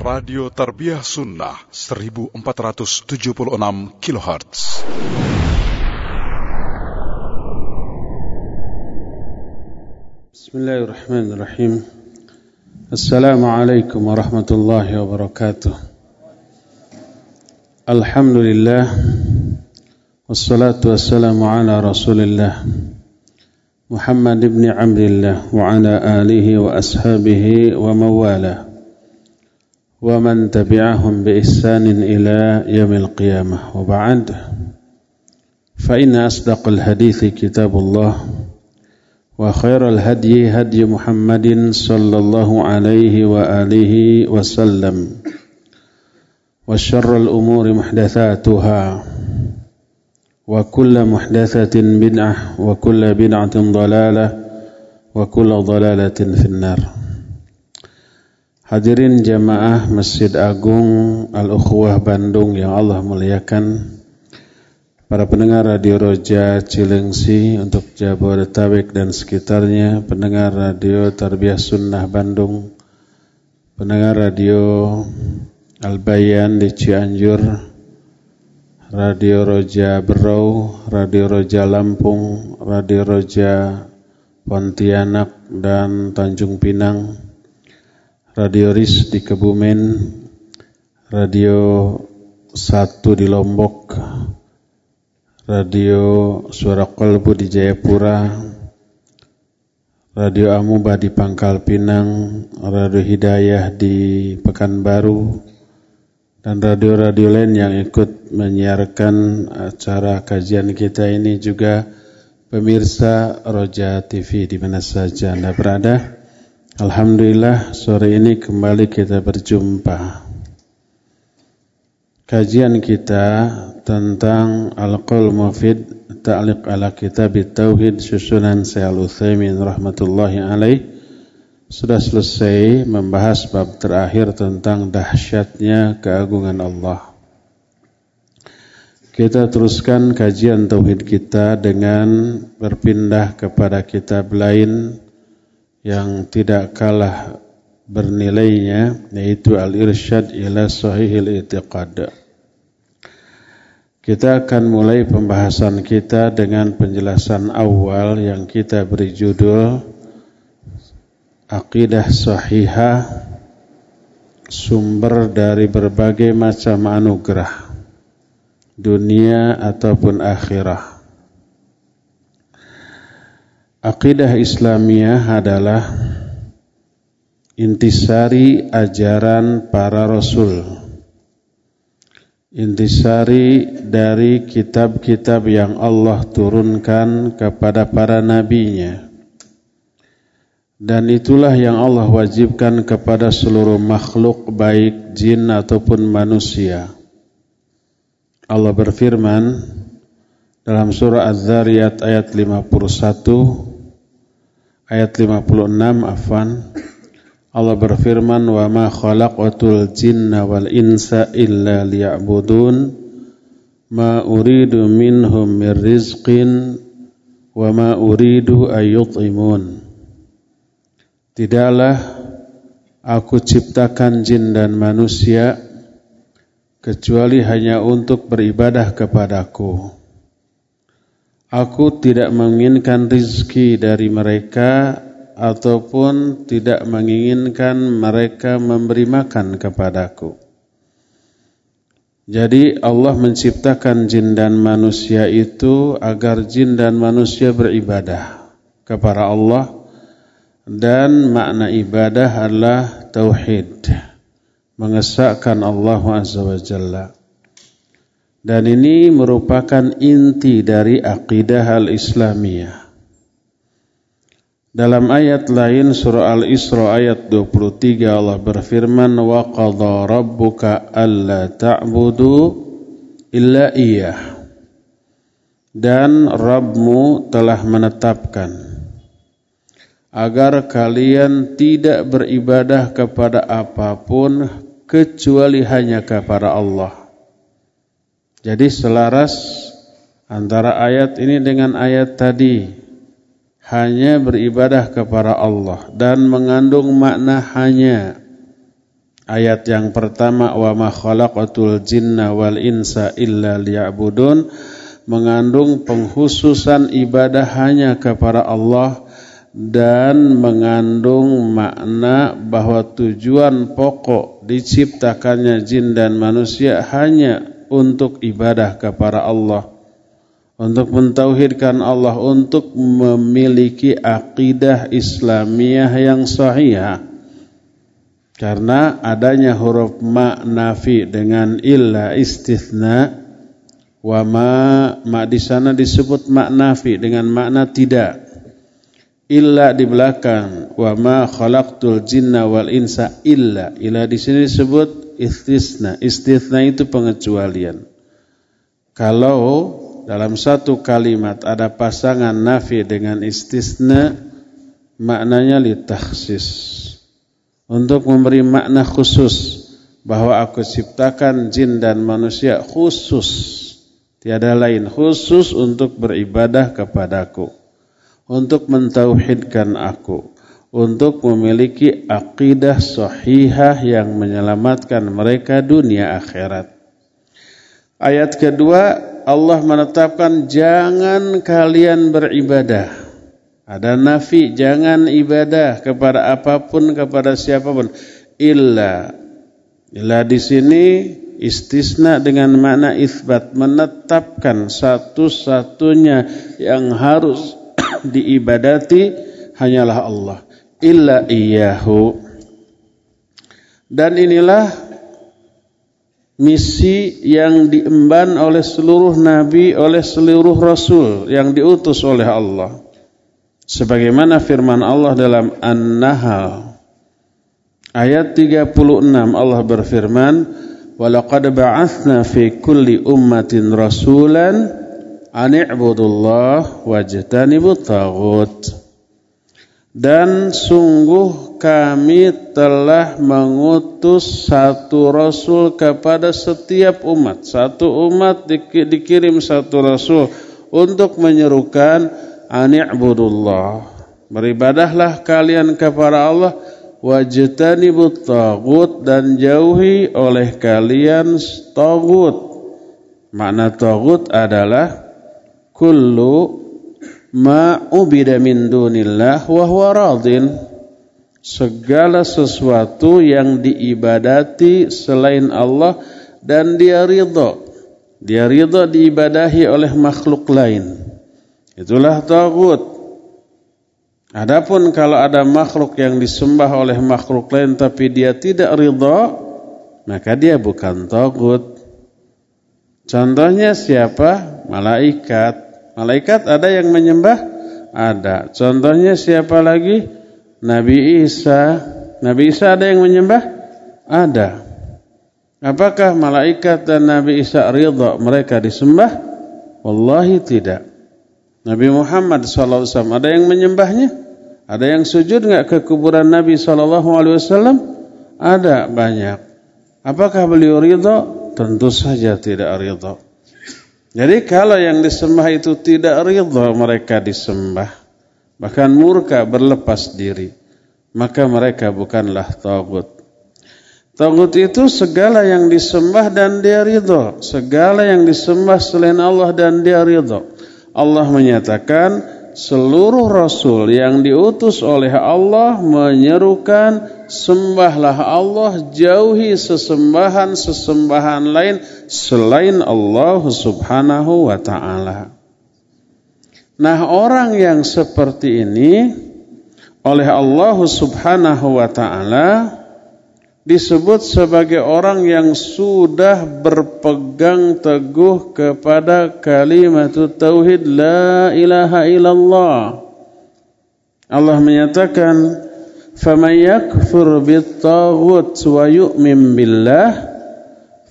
Radio Tarbiyah Sunnah 1476 kHz. بسم الله الرحمن الرحيم السلام عليكم ورحمة الله وبركاته الحمد لله والصلاة والسلام على رسول الله محمد بن عبد الله وعلى آله وأصحابه ومن والاه ومن تبعهم بإحسان إلى يوم القيامة. وبعد فإن أصدق الحديث كتاب الله وخير الهدي هدي محمد صلى الله عليه وآله وسلم وشر الأمور محدثاتها وكل محدثة بدعة وكل بدعة ضلالة وكل ضلالة في النار. Hadirin jamaah Masjid Agung Al-Ukhwah Bandung yang Allah muliakan Para pendengar Radio Roja Cilengsi untuk Jabodetabek dan sekitarnya, pendengar Radio Tarbiyah Sunnah Bandung, pendengar Radio Albayan di Cianjur, Radio Roja Berau, Radio Roja Lampung, Radio Roja Pontianak dan Tanjung Pinang, Radio RIS di Kebumen, Radio 1 di Lombok, Radio Suara Kolbu di Jayapura, Radio Amuba di Pangkal Pinang, Radio Hidayah di Pekanbaru, dan radio-radio lain yang ikut menyiarkan acara kajian kita ini juga pemirsa Roja TV di mana saja Anda berada. Alhamdulillah sore ini kembali kita berjumpa. Kajian kita tentang Al-Qaul Mufid Ta'liq ala Kitab Tauhid susunan Syekh Al-Utsaimin alaih sudah selesai membahas bab terakhir tentang dahsyatnya keagungan Allah. Kita teruskan kajian tauhid kita dengan berpindah kepada kitab lain yang tidak kalah bernilainya yaitu Al-Irsyad ila Sahihil I'tiqad. Kita akan mulai pembahasan kita dengan penjelasan awal yang kita beri judul Aqidah Sahihah sumber dari berbagai macam anugerah dunia ataupun akhirah. Aqidah Islamiyah adalah intisari ajaran para rasul. Intisari dari kitab-kitab yang Allah turunkan kepada para nabinya. Dan itulah yang Allah wajibkan kepada seluruh makhluk baik jin ataupun manusia. Allah berfirman dalam surah Az-Zariyat ayat 51 ayat 56 afan Allah berfirman wa ma khalaqatul jinna wal insa illa liya'budun. Ma uridu minhum min rizqin wa ma uridu ayyut'imun Tidaklah aku ciptakan jin dan manusia kecuali hanya untuk beribadah kepadaku Aku tidak menginginkan rizki dari mereka ataupun tidak menginginkan mereka memberi makan kepadaku. Jadi Allah menciptakan jin dan manusia itu agar jin dan manusia beribadah kepada Allah dan makna ibadah adalah tauhid, mengesahkan Allah Azza wa Jalla. Dan ini merupakan inti dari akidah al-Islamiyah. Dalam ayat lain surah Al-Isra ayat 23 Allah berfirman wa qadha rabbuka alla ta'budu illa iyyah dan Rabbmu telah menetapkan agar kalian tidak beribadah kepada apa pun kecuali hanya kepada Allah. Jadi selaras antara ayat ini dengan ayat tadi. Hanya beribadah kepada Allah dan mengandung makna hanya. Ayat yang pertama wa ma khalaqatul jinna wal insa illa liya'budun mengandung penghususan ibadah hanya kepada Allah dan mengandung makna bahwa tujuan pokok diciptakannya jin dan manusia hanya untuk ibadah kepada Allah untuk mentauhidkan Allah untuk memiliki akidah Islamiyah yang sahih. Karena adanya huruf ma nafi dengan illa istithna wa ma ma di sana disebut ma nafi dengan makna tidak. Illa di belakang wa ma khalaqtul jinna wal insa illa. Illa di sini disebut istisna. Istisna itu pengecualian. Kalau dalam satu kalimat ada pasangan nafi dengan istisna maknanya litakhsis untuk memberi makna khusus bahwa aku ciptakan jin dan manusia khusus. Tiada lain khusus untuk beribadah kepadaku. Untuk mentauhidkan aku, untuk memiliki akidah sahihah yang menyelamatkan mereka dunia akhirat. Ayat kedua, Allah menetapkan jangan kalian beribadah. Ada nafi, jangan ibadah kepada apa pun, kepada siapa pun. Illa. Illa di sini istisna dengan makna isbat menetapkan satu-satunya yang harus diibadati hanyalah Allah illa iyyahu. Dan inilah misi yang diemban oleh seluruh nabi oleh seluruh rasul yang diutus oleh Allah. Sebagaimana firman Allah dalam An-Nahl ayat 36 Allah berfirman walaqad ba'atsna fi kulli ummatin rasulan ani'budullah wajtanibut tagut dan sungguh kami telah mengutus satu rasul kepada setiap umat. Satu umat dikirim satu rasul untuk menyerukan ani'budullah beribadahlah kalian kepada Allah wajtanibut tagut dan jauhi oleh kalian tagut. Makna tagut adalah kullu ma ubida min dunillah wa huwa radin. Segala sesuatu yang diibadati selain Allah dan dia ridha. Dia ridha diibadahi oleh makhluk lain. Itulah tagut. Adapun kalau ada makhluk yang disembah oleh makhluk lain tapi dia tidak ridha maka dia bukan tagut. Contohnya siapa? Malaikat Malaikat ada yang menyembah? Ada. Contohnya siapa lagi? Nabi Isa. Nabi Isa ada yang menyembah? Ada. Apakah malaikat dan Nabi Isa ridha mereka disembah? Wallahi tidak. Nabi Muhammad SAW ada yang menyembahnya? Ada yang sujud nggak ke kuburan Nabi SAW? Ada banyak. Apakah beliau ridha? Tentu saja tidak ridha. Jadi kalau yang disembah itu tidak ridha mereka disembah, bahkan murka berlepas diri, maka mereka bukanlah tagut. Tagut itu segala yang disembah dan dia ridha, segala yang disembah selain Allah dan dia ridha. Allah menyatakan seluruh rasul yang diutus oleh Allah menyerukan sembahlah Allah jauhi sesembahan-sesembahan lain selain Allah Subhanahu wa taala. Nah, orang yang seperti ini oleh Allah Subhanahu wa taala disebut sebagai orang yang sudah berpegang teguh kepada kalimat tauhid la ilaha illallah. Allah menyatakan, "Faman yakfur bit-taghut wa yu'min billah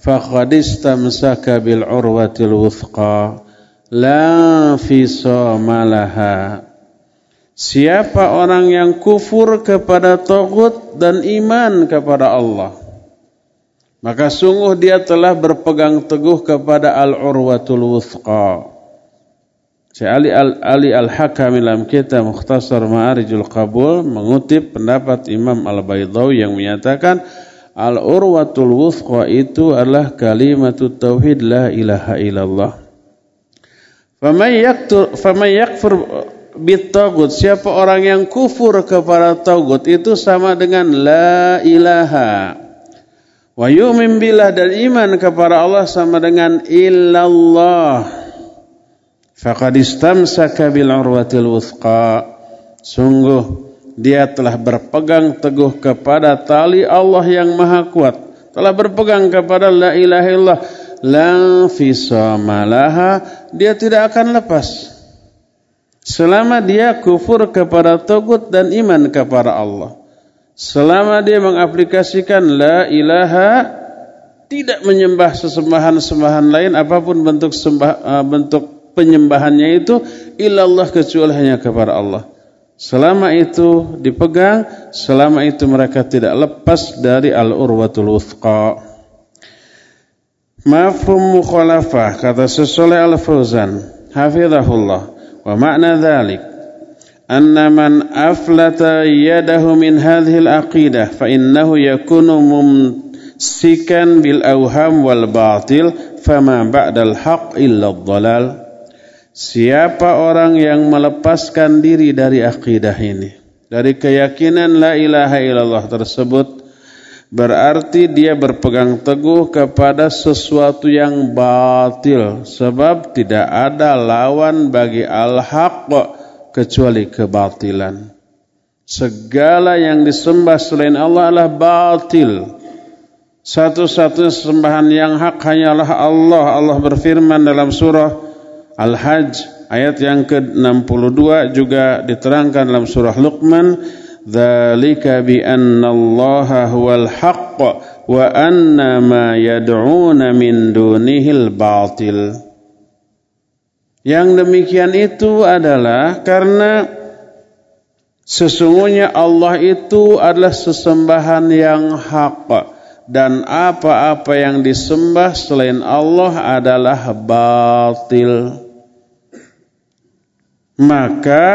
faqad istamsaka bil urwatil wuthqa la fisama laha." Siapa orang yang kufur kepada Tauhid dan iman kepada Allah Maka sungguh dia telah berpegang teguh kepada Al-Urwatul Wuthqa Syekh Ali Al-Ali Al-Hakam dalam kitab Mukhtasar Ma'arijul Qabul mengutip pendapat Imam Al-Baydawi yang menyatakan Al-urwatul wuthqa itu adalah kalimat tauhid la ilaha illallah. Faman yakfur bitagut siapa orang yang kufur kepada tagut itu sama dengan la ilaha. Wa yu'min billah dan iman kepada Allah sama dengan illallah. Faqad istamsaka bil urwatil wuthqa. Sungguh dia telah berpegang teguh kepada tali Allah yang maha kuat. Telah berpegang kepada la ilaha illallah. La fisamalaha. Dia tidak akan lepas. Selama dia kufur kepada Togut dan iman kepada Allah. Selama dia mengaplikasikan la ilaha tidak menyembah sesembahan-sembahan lain apa pun bentuk sembah, eh, bentuk penyembahannya itu ilallah kecuali hanya kepada Allah. Selama itu dipegang, selama itu mereka tidak lepas dari al-urwatul wuthqa. Mafhum mukhalafah kata sesoleh al-Fauzan, hafizahullah. Wa ma'na dhalik anna man aflata yadahu min hadhihi al-aqidah fa innahu yakunu mumsikan bil awham wal batil fama ba'dal haqq illa ad-dhalal. Siapa orang yang melepaskan diri dari akidah ini, dari keyakinan la ilaha illallah tersebut, berarti dia berpegang teguh kepada sesuatu yang batil, sebab tidak ada lawan bagi al-haq kecuali kebatilan. Segala yang disembah selain Allah adalah batil. Satu-satunya sembahan yang hak hanyalah Allah. Allah berfirman dalam surah Al-Hajj ayat yang ke-62 juga diterangkan dalam surah Luqman dzalika bi anna Allah huwal haqq wa anna ma yad'una min Yang demikian itu adalah karena sesungguhnya Allah itu adalah sesembahan yang hak dan apa-apa yang disembah selain Allah adalah batil. Maka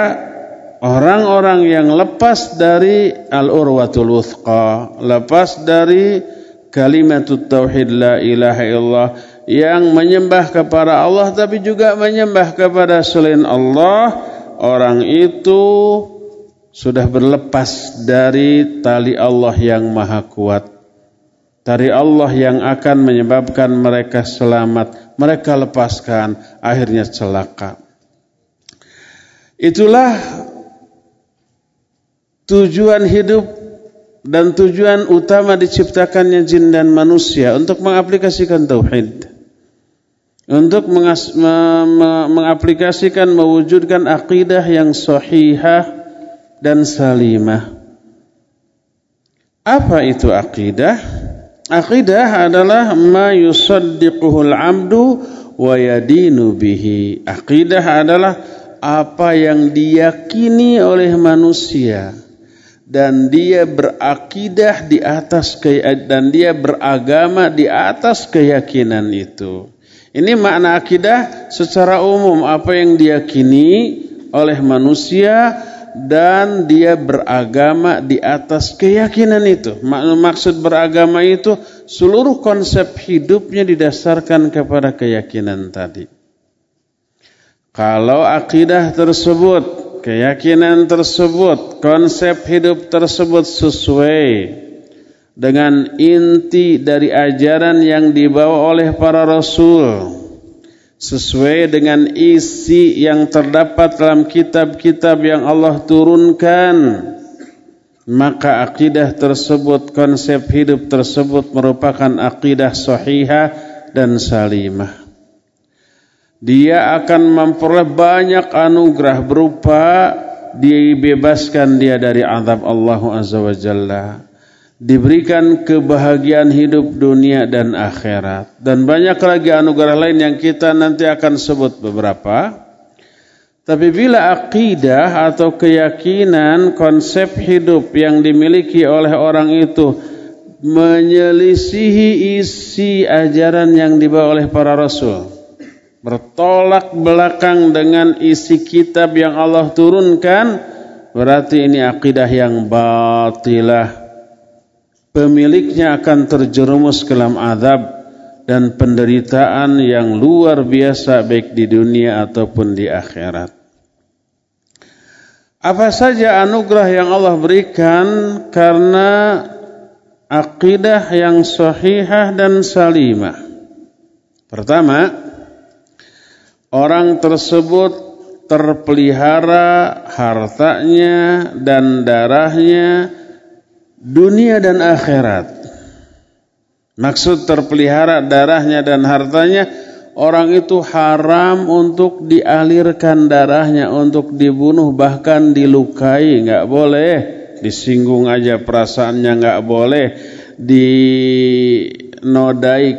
orang-orang yang lepas dari al-urwatul wuthqa, lepas dari kalimat tauhid la ilaha illallah yang menyembah kepada Allah tapi juga menyembah kepada selain Allah, orang itu sudah berlepas dari tali Allah yang maha kuat. Dari Allah yang akan menyebabkan mereka selamat, mereka lepaskan, akhirnya celaka. Itulah tujuan hidup dan tujuan utama diciptakannya jin dan manusia untuk mengaplikasikan tauhid. Untuk mengas, me, me, mengaplikasikan mewujudkan akidah yang sahihah dan salimah. Apa itu akidah? Akidah adalah ma yusaddiquhul amdu wa yadinu bihi. Akidah adalah apa yang diyakini oleh manusia dan dia berakidah di atas dan dia beragama di atas keyakinan itu. Ini makna akidah secara umum apa yang diyakini oleh manusia dan dia beragama di atas keyakinan itu. Maksud beragama itu seluruh konsep hidupnya didasarkan kepada keyakinan tadi. Kalau akidah tersebut, keyakinan tersebut, konsep hidup tersebut sesuai dengan inti dari ajaran yang dibawa oleh para rasul, sesuai dengan isi yang terdapat dalam kitab-kitab yang Allah turunkan, maka akidah tersebut, konsep hidup tersebut merupakan akidah sahihah dan salimah dia akan memperoleh banyak anugerah berupa dibebaskan dia dari azab Allah Azza wa Jalla. Diberikan kebahagiaan hidup dunia dan akhirat. Dan banyak lagi anugerah lain yang kita nanti akan sebut beberapa. Tapi bila akidah atau keyakinan konsep hidup yang dimiliki oleh orang itu menyelisihi isi ajaran yang dibawa oleh para rasul bertolak belakang dengan isi kitab yang Allah turunkan berarti ini akidah yang batilah pemiliknya akan terjerumus ke dalam azab dan penderitaan yang luar biasa baik di dunia ataupun di akhirat. Apa saja anugerah yang Allah berikan karena akidah yang sahihah dan salimah. Pertama, orang tersebut terpelihara hartanya dan darahnya dunia dan akhirat. Maksud terpelihara darahnya dan hartanya, orang itu haram untuk dialirkan darahnya, untuk dibunuh, bahkan dilukai, nggak boleh. Disinggung aja perasaannya nggak boleh, dinodai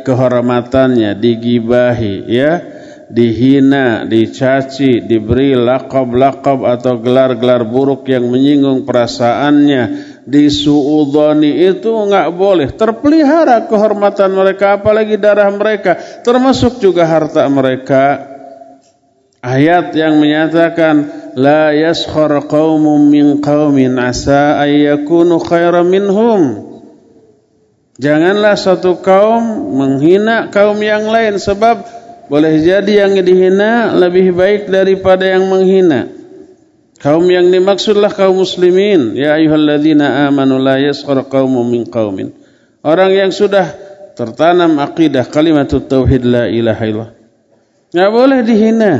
kehormatannya, digibahi, ya dihina, dicaci, diberi lakab-lakab atau gelar-gelar buruk yang menyinggung perasaannya, disuudhani itu enggak boleh. Terpelihara kehormatan mereka, apalagi darah mereka, termasuk juga harta mereka. Ayat yang menyatakan la yaskhar qaumun min qaumin asa ayyakunu khairan minhum. Janganlah satu kaum menghina kaum yang lain sebab boleh jadi yang dihina lebih baik daripada yang menghina. Kaum yang dimaksudlah kaum muslimin. Ya ayuhalladzina amanu la yaskhar qaumun min qaumin. Orang yang sudah tertanam akidah kalimat tauhid la ilaha illallah. Enggak boleh dihina.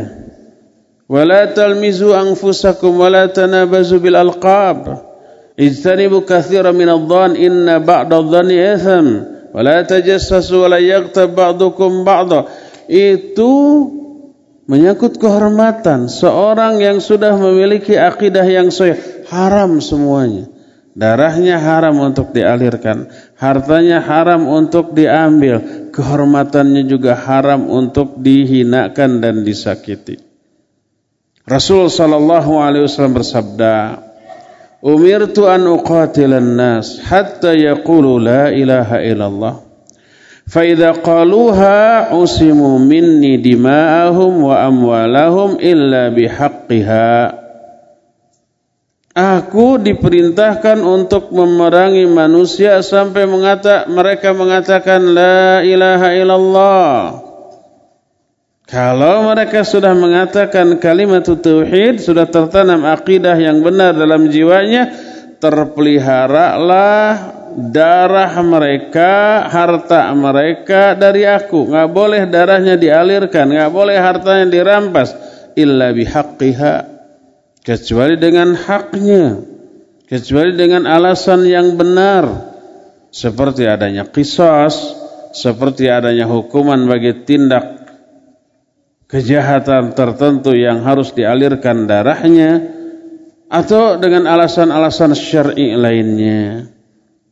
Wala talmizu anfusakum wala tanabazu bil alqab. Ijtanibu katsiran min adh-dhann inna ba'da adh-dhanni itham. Wala tajassasu wala yaghtab ba'dukum ba'da itu menyangkut kehormatan seorang yang sudah memiliki akidah yang sahih. Haram semuanya. Darahnya haram untuk dialirkan hartanya haram untuk diambil kehormatannya juga haram untuk dihinakan dan disakiti. Rasul sallallahu alaihi wasallam bersabda Umirtu an uqatilan nas hatta yaqulu la ilaha illallah Faidha qaluha usimu minni dima'ahum wa amwalahum illa bihaqqiha. Aku diperintahkan untuk memerangi manusia sampai mengata, mereka mengatakan la ilaha illallah. Kalau mereka sudah mengatakan kalimat tauhid sudah tertanam akidah yang benar dalam jiwanya, terpeliharalah darah mereka, harta mereka dari aku. Nggak boleh darahnya dialirkan, nggak boleh hartanya dirampas. Illa bihaqqiha. Kecuali dengan haknya. Kecuali dengan alasan yang benar. Seperti adanya kisos, seperti adanya hukuman bagi tindak kejahatan tertentu yang harus dialirkan darahnya, atau dengan alasan-alasan syar'i lainnya.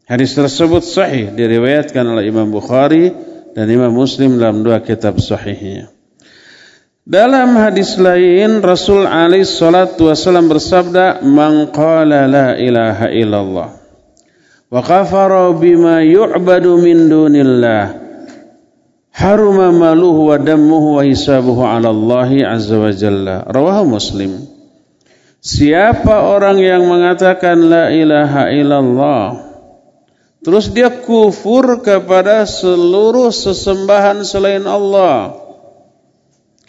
Hadis tersebut sahih diriwayatkan oleh Imam Bukhari dan Imam Muslim dalam dua kitab sahihnya. Dalam hadis lain Rasul alaihi salatu wasallam bersabda, "Man qala la ilaha illallah wa kafara bima yu'badu min dunillah, haruma maluhu wa dammuhu wa hisabuhu 'ala Allah azza wa jalla." Rawahu Muslim. Siapa orang yang mengatakan la ilaha illallah Terus dia kufur kepada seluruh sesembahan selain Allah.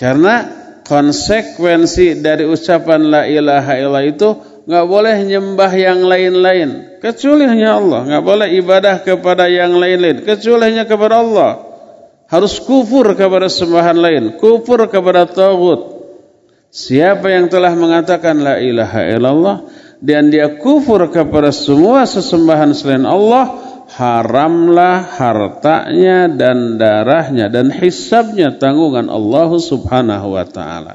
Karena konsekuensi dari ucapan la ilaha illallah itu nggak boleh nyembah yang lain-lain kecuali hanya Allah, nggak boleh ibadah kepada yang lain-lain kecuali hanya kepada Allah. Harus kufur kepada sembahan lain, kufur kepada tagut. Siapa yang telah mengatakan la ilaha illallah dan dia kufur kepada semua sesembahan selain Allah, haramlah hartanya dan darahnya dan hisabnya tanggungan Allah Subhanahu wa taala.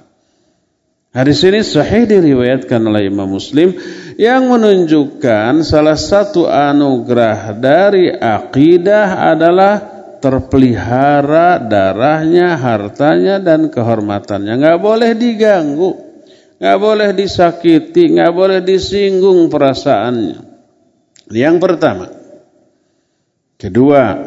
Hadis ini sahih diriwayatkan oleh Imam Muslim yang menunjukkan salah satu anugerah dari akidah adalah terpelihara darahnya, hartanya dan kehormatannya. Enggak boleh diganggu, enggak boleh disakiti, enggak boleh disinggung perasaannya. Yang pertama, Kedua,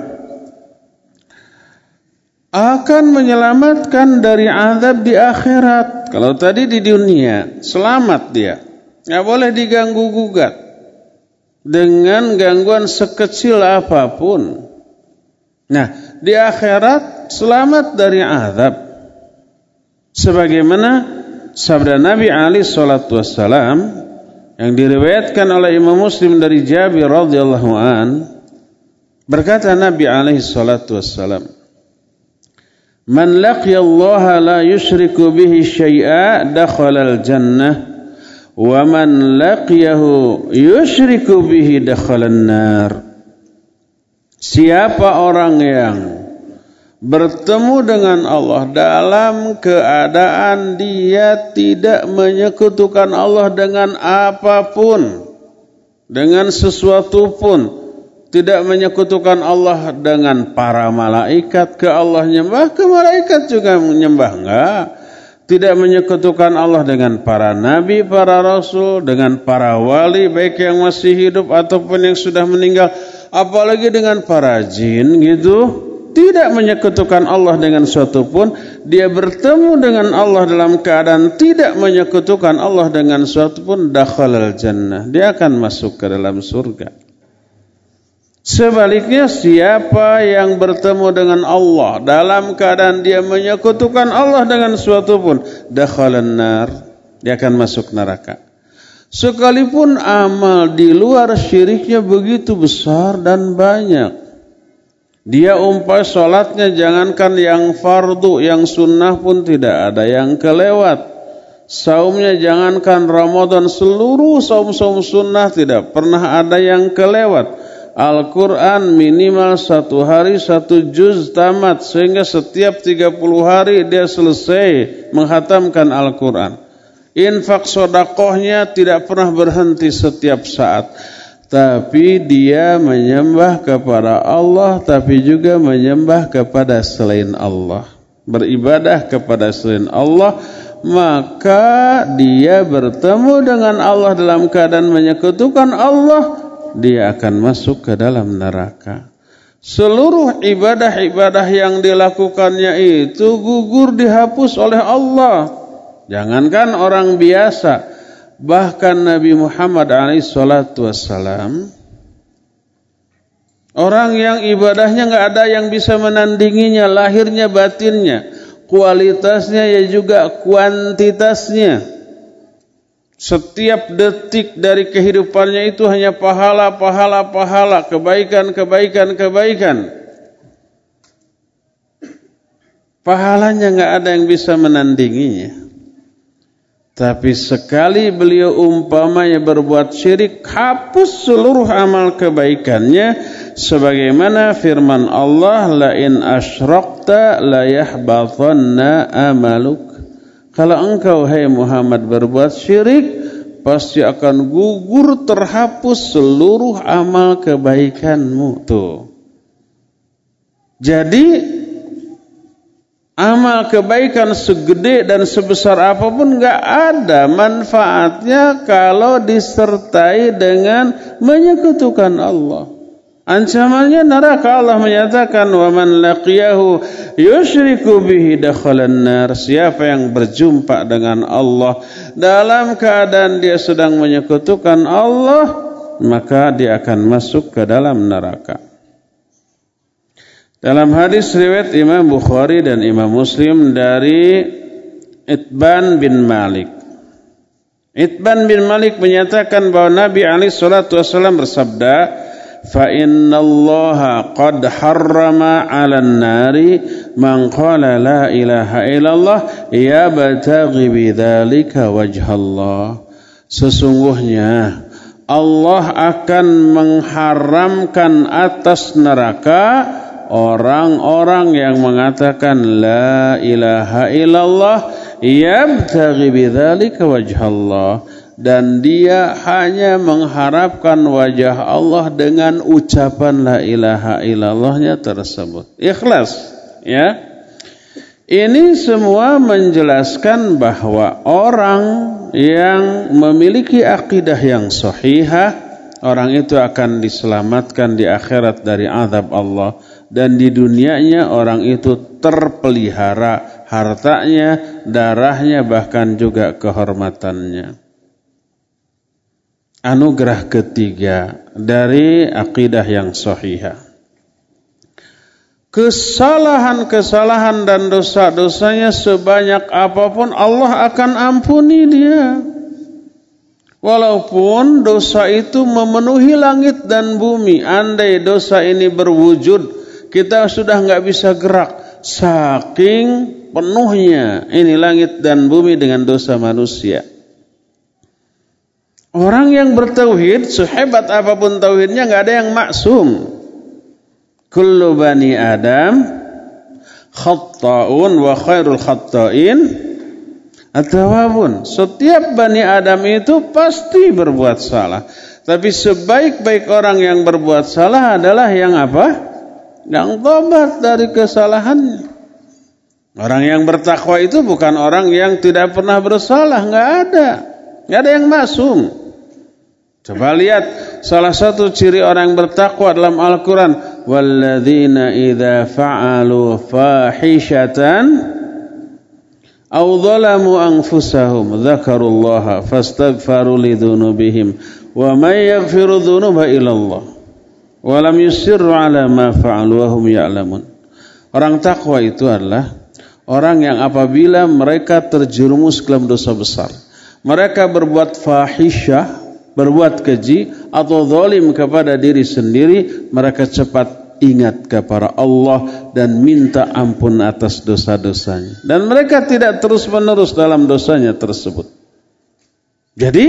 akan menyelamatkan dari azab di akhirat. Kalau tadi di dunia, selamat dia. Nggak boleh diganggu gugat. dengan gangguan sekecil apa pun. Nah, di akhirat selamat dari azab. Sebagaimana sabda Nabi Ali salatu wassalam yang diriwayatkan oleh Imam Muslim dari Jabir radhiyallahu an berkata Nabi alaihi salatu wassalam Man laqiya Allah la yushriku bihi syai'a dakhala al-jannah wa man laqiyahu yushriku bihi dakhala an-nar Siapa orang yang bertemu dengan Allah dalam keadaan dia tidak menyekutukan Allah dengan apa pun dengan sesuatu pun tidak menyekutukan Allah dengan para malaikat ke Allah nyembah ke malaikat juga menyembah enggak tidak menyekutukan Allah dengan para nabi, para rasul, dengan para wali baik yang masih hidup ataupun yang sudah meninggal, apalagi dengan para jin gitu. Tidak menyekutukan Allah dengan suatu pun, dia bertemu dengan Allah dalam keadaan tidak menyekutukan Allah dengan suatu pun dakhalal jannah. Dia akan masuk ke dalam surga. Sebaliknya siapa yang bertemu dengan Allah dalam keadaan dia menyekutukan Allah dengan suatu pun dakhalan nar dia akan masuk neraka. Sekalipun amal di luar syiriknya begitu besar dan banyak. Dia umpah sholatnya jangankan yang fardu, yang sunnah pun tidak ada yang kelewat. Saumnya jangankan Ramadan seluruh saum-saum sunnah tidak pernah ada yang kelewat Al-Quran minimal satu hari satu juz tamat sehingga setiap 30 hari dia selesai menghatamkan Al-Quran. Infak sodakohnya tidak pernah berhenti setiap saat. Tapi dia menyembah kepada Allah tapi juga menyembah kepada selain Allah. Beribadah kepada selain Allah maka dia bertemu dengan Allah dalam keadaan menyekutukan Allah dia akan masuk ke dalam neraka. Seluruh ibadah-ibadah yang dilakukannya itu gugur dihapus oleh Allah. Jangankan orang biasa, bahkan Nabi Muhammad wassalam, orang yang ibadahnya nggak ada yang bisa menandinginya, lahirnya batinnya, kualitasnya ya juga kuantitasnya. Setiap detik dari kehidupannya itu hanya pahala, pahala, pahala, kebaikan, kebaikan, kebaikan. Pahalanya nggak ada yang bisa menandinginya. Tapi sekali beliau umpamanya berbuat syirik, hapus seluruh amal kebaikannya sebagaimana firman Allah la in asyrakta la yahbatanna amaluk kalau engkau hai Muhammad berbuat syirik, pasti akan gugur terhapus seluruh amal kebaikanmu tuh. Jadi amal kebaikan segede dan sebesar apa pun nggak ada manfaatnya kalau disertai dengan menyekutukan Allah. Ancamannya neraka Allah menyatakan wa man laqiyahu yusyriku bihi nar. Siapa yang berjumpa dengan Allah dalam keadaan dia sedang menyekutukan Allah, maka dia akan masuk ke dalam neraka. Dalam hadis riwayat Imam Bukhari dan Imam Muslim dari Itban bin Malik. Itban bin Malik menyatakan bahwa Nabi alaihi salatu wasallam bersabda, fa inna allaha qad harrama 'alan nari man qala la ilaha illallah yabtaghi bidzalika wajhallah. Sesungguhnya Allah akan mengharamkan atas neraka orang-orang yang mengatakan la ilaha illallah yabtaghi bidzalika wajhallah dan dia hanya mengharapkan wajah Allah dengan ucapan la ilaha illallahnya tersebut. Ikhlas, ya. Ini semua menjelaskan bahwa orang yang memiliki akidah yang sahihah, orang itu akan diselamatkan di akhirat dari azab Allah dan di dunianya orang itu terpelihara hartanya, darahnya bahkan juga kehormatannya. Anugerah ketiga dari akidah yang sahihah. Kesalahan-kesalahan dan dosa-dosanya sebanyak apa pun Allah akan ampuni dia. Walaupun dosa itu memenuhi langit dan bumi, andai dosa ini berwujud, kita sudah nggak bisa gerak. Saking penuhnya ini langit dan bumi dengan dosa manusia. Orang yang bertauhid, sehebat apa pun tauhidnya nggak ada yang maksum. Kullu bani Adam khatta'un wa khairul khatta'in atawabun. Setiap bani Adam itu pasti berbuat salah. Tapi sebaik-baik orang yang berbuat salah adalah yang apa? Yang tobat dari kesalahannya. Orang yang bertakwa itu bukan orang yang tidak pernah bersalah, nggak ada. Nggak ada yang masum. Coba lihat salah satu ciri orang bertakwa dalam Al-Quran. Walladzina idha fa'alu fahishatan aw zalamu anfusahum dzakarullaha fastaghfaru lidzunubihim wa may yaghfiru dzunuba illallah wa lam yusirru ala ma fa'alu wa hum ya'lamun. Orang takwa itu adalah orang yang apabila mereka terjerumus dalam dosa besar, mereka berbuat fahisyah berbuat keji atau zalim kepada diri sendiri, mereka cepat ingat kepada Allah dan minta ampun atas dosa-dosanya. Dan mereka tidak terus-menerus dalam dosanya tersebut. Jadi,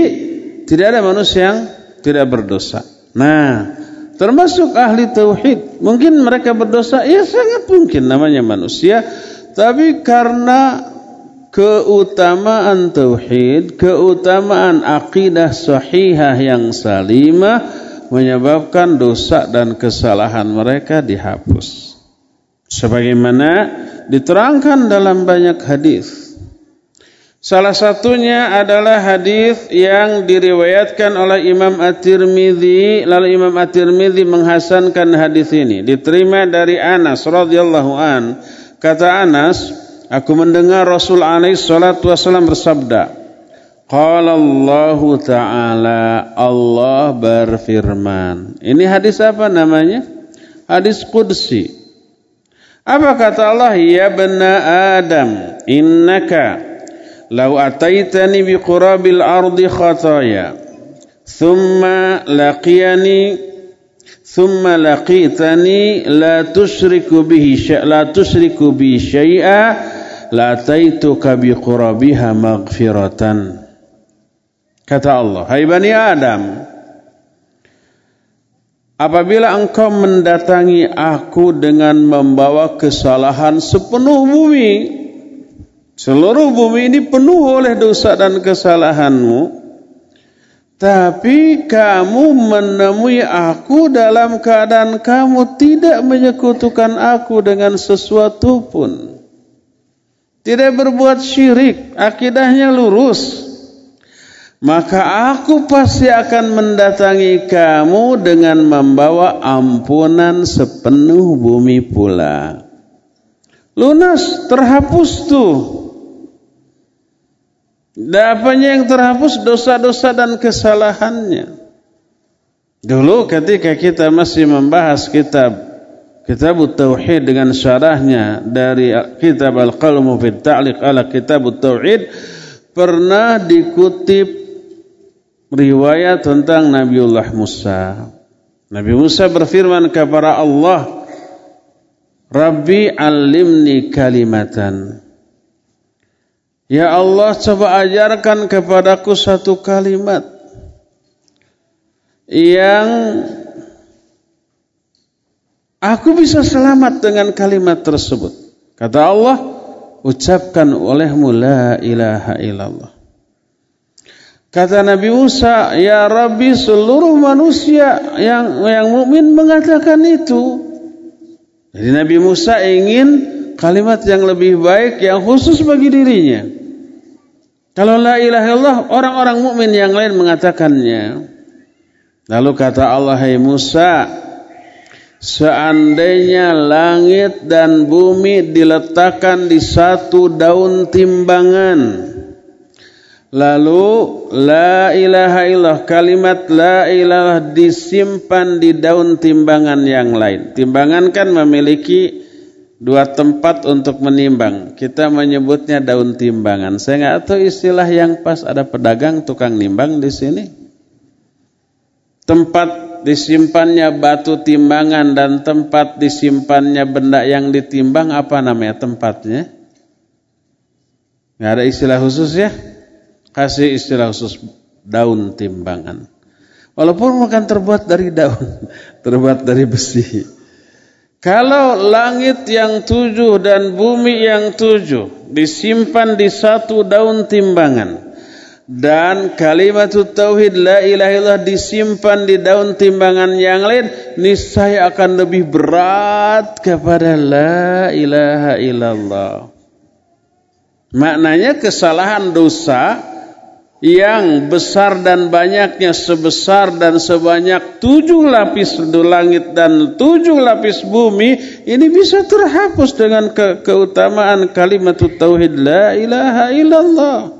tidak ada manusia yang tidak berdosa. Nah, termasuk ahli tauhid, mungkin mereka berdosa, ya sangat mungkin namanya manusia, tapi karena keutamaan tauhid, keutamaan akidah sahihah yang salimah menyebabkan dosa dan kesalahan mereka dihapus. Sebagaimana diterangkan dalam banyak hadis. Salah satunya adalah hadis yang diriwayatkan oleh Imam At-Tirmidzi, lalu Imam At-Tirmidzi menghasankan hadis ini. Diterima dari Anas radhiyallahu an. Kata Anas, Aku mendengar Rasul alaihi salatu wasallam bersabda, Qala Allah Ta'ala Allah berfirman. Ini hadis apa namanya? Hadis Qudsi. Apa kata Allah? Ya bena Adam, innaka law ataitani biqurabil ardi khataya thumma laqiyani thumma laqitani la tusyriku bihi la tusyriku bi syai'a lataituka biqurabiha maghfiratan kata Allah hai bani Adam apabila engkau mendatangi aku dengan membawa kesalahan sepenuh bumi seluruh bumi ini penuh oleh dosa dan kesalahanmu tapi kamu menemui aku dalam keadaan kamu tidak menyekutukan aku dengan sesuatu pun. Tidak berbuat syirik, akidahnya lurus. Maka aku pasti akan mendatangi kamu dengan membawa ampunan sepenuh bumi pula. Lunas, terhapus tuh Apanya yang terhapus dosa-dosa dan kesalahannya. Dulu ketika kita masih membahas kitab Kitab Tauhid dengan syarahnya dari kitab Al-Qalmu fi Ta'liq ala Kitab Tauhid pernah dikutip riwayat tentang Nabiullah Musa. Nabi Musa berfirman kepada Allah, "Rabbi alimni kalimatan." Ya Allah coba ajarkan kepadaku satu kalimat yang aku bisa selamat dengan kalimat tersebut. Kata Allah, ucapkan olehmu la ilaha illallah. Kata Nabi Musa, ya Rabbi seluruh manusia yang yang mukmin mengatakan itu. Jadi Nabi Musa ingin kalimat yang lebih baik yang khusus bagi dirinya. Kalau la ilaha illallah orang-orang mukmin yang lain mengatakannya. Lalu kata Allah hai Musa, seandainya langit dan bumi diletakkan di satu daun timbangan, Lalu la ilaha illallah kalimat la ilaha disimpan di daun timbangan yang lain. Timbangan kan memiliki dua tempat untuk menimbang. Kita menyebutnya daun timbangan. Saya nggak tahu istilah yang pas ada pedagang tukang nimbang di sini. Tempat disimpannya batu timbangan dan tempat disimpannya benda yang ditimbang apa namanya tempatnya? Nggak ada istilah khusus ya? kasih istilah khusus daun timbangan. Walaupun bukan terbuat dari daun, terbuat dari besi. Kalau langit yang tujuh dan bumi yang tujuh disimpan di satu daun timbangan dan kalimat tauhid la ilaha illallah disimpan di daun timbangan yang lain niscaya akan lebih berat kepada la ilaha illallah. Maknanya kesalahan dosa yang besar dan banyaknya sebesar dan sebanyak tujuh lapis langit dan tujuh lapis bumi ini bisa terhapus dengan ke keutamaan kalimat tauhid la ilaha illallah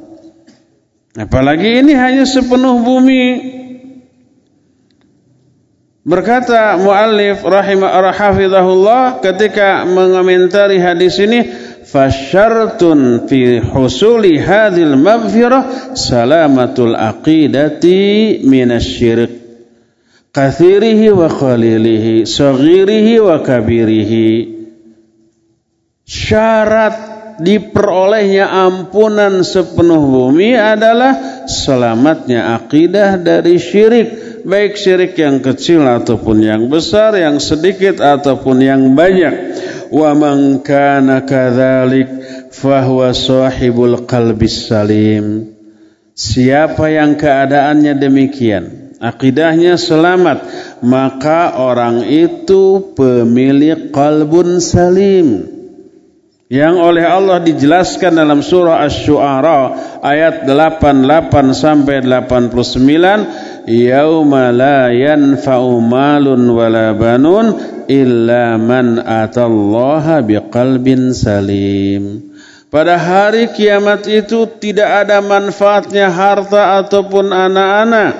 apalagi ini hanya sepenuh bumi. Berkata muallif rahimahullah ketika mengomentari hadis ini fasyartun fi husuli hadhil maghfirah salamatul aqidati minasyirik kathirihi wa qalilihi saghirihi wa kabirihi. Syarat diperolehnya ampunan sepenuh bumi adalah selamatnya akidah dari syirik baik syirik yang kecil ataupun yang besar yang sedikit ataupun yang banyak. Wa man kana kadzalik fahuwa sahibul qalbis salim. Siapa yang keadaannya demikian akidahnya selamat maka orang itu pemilik qalbun salim yang oleh Allah dijelaskan dalam surah Asy-Syu'ara ayat 88 sampai 89 yauma la yanfa'u malun wala banun illa man atallaha biqalbin salim. Pada hari kiamat itu tidak ada manfaatnya harta ataupun anak-anak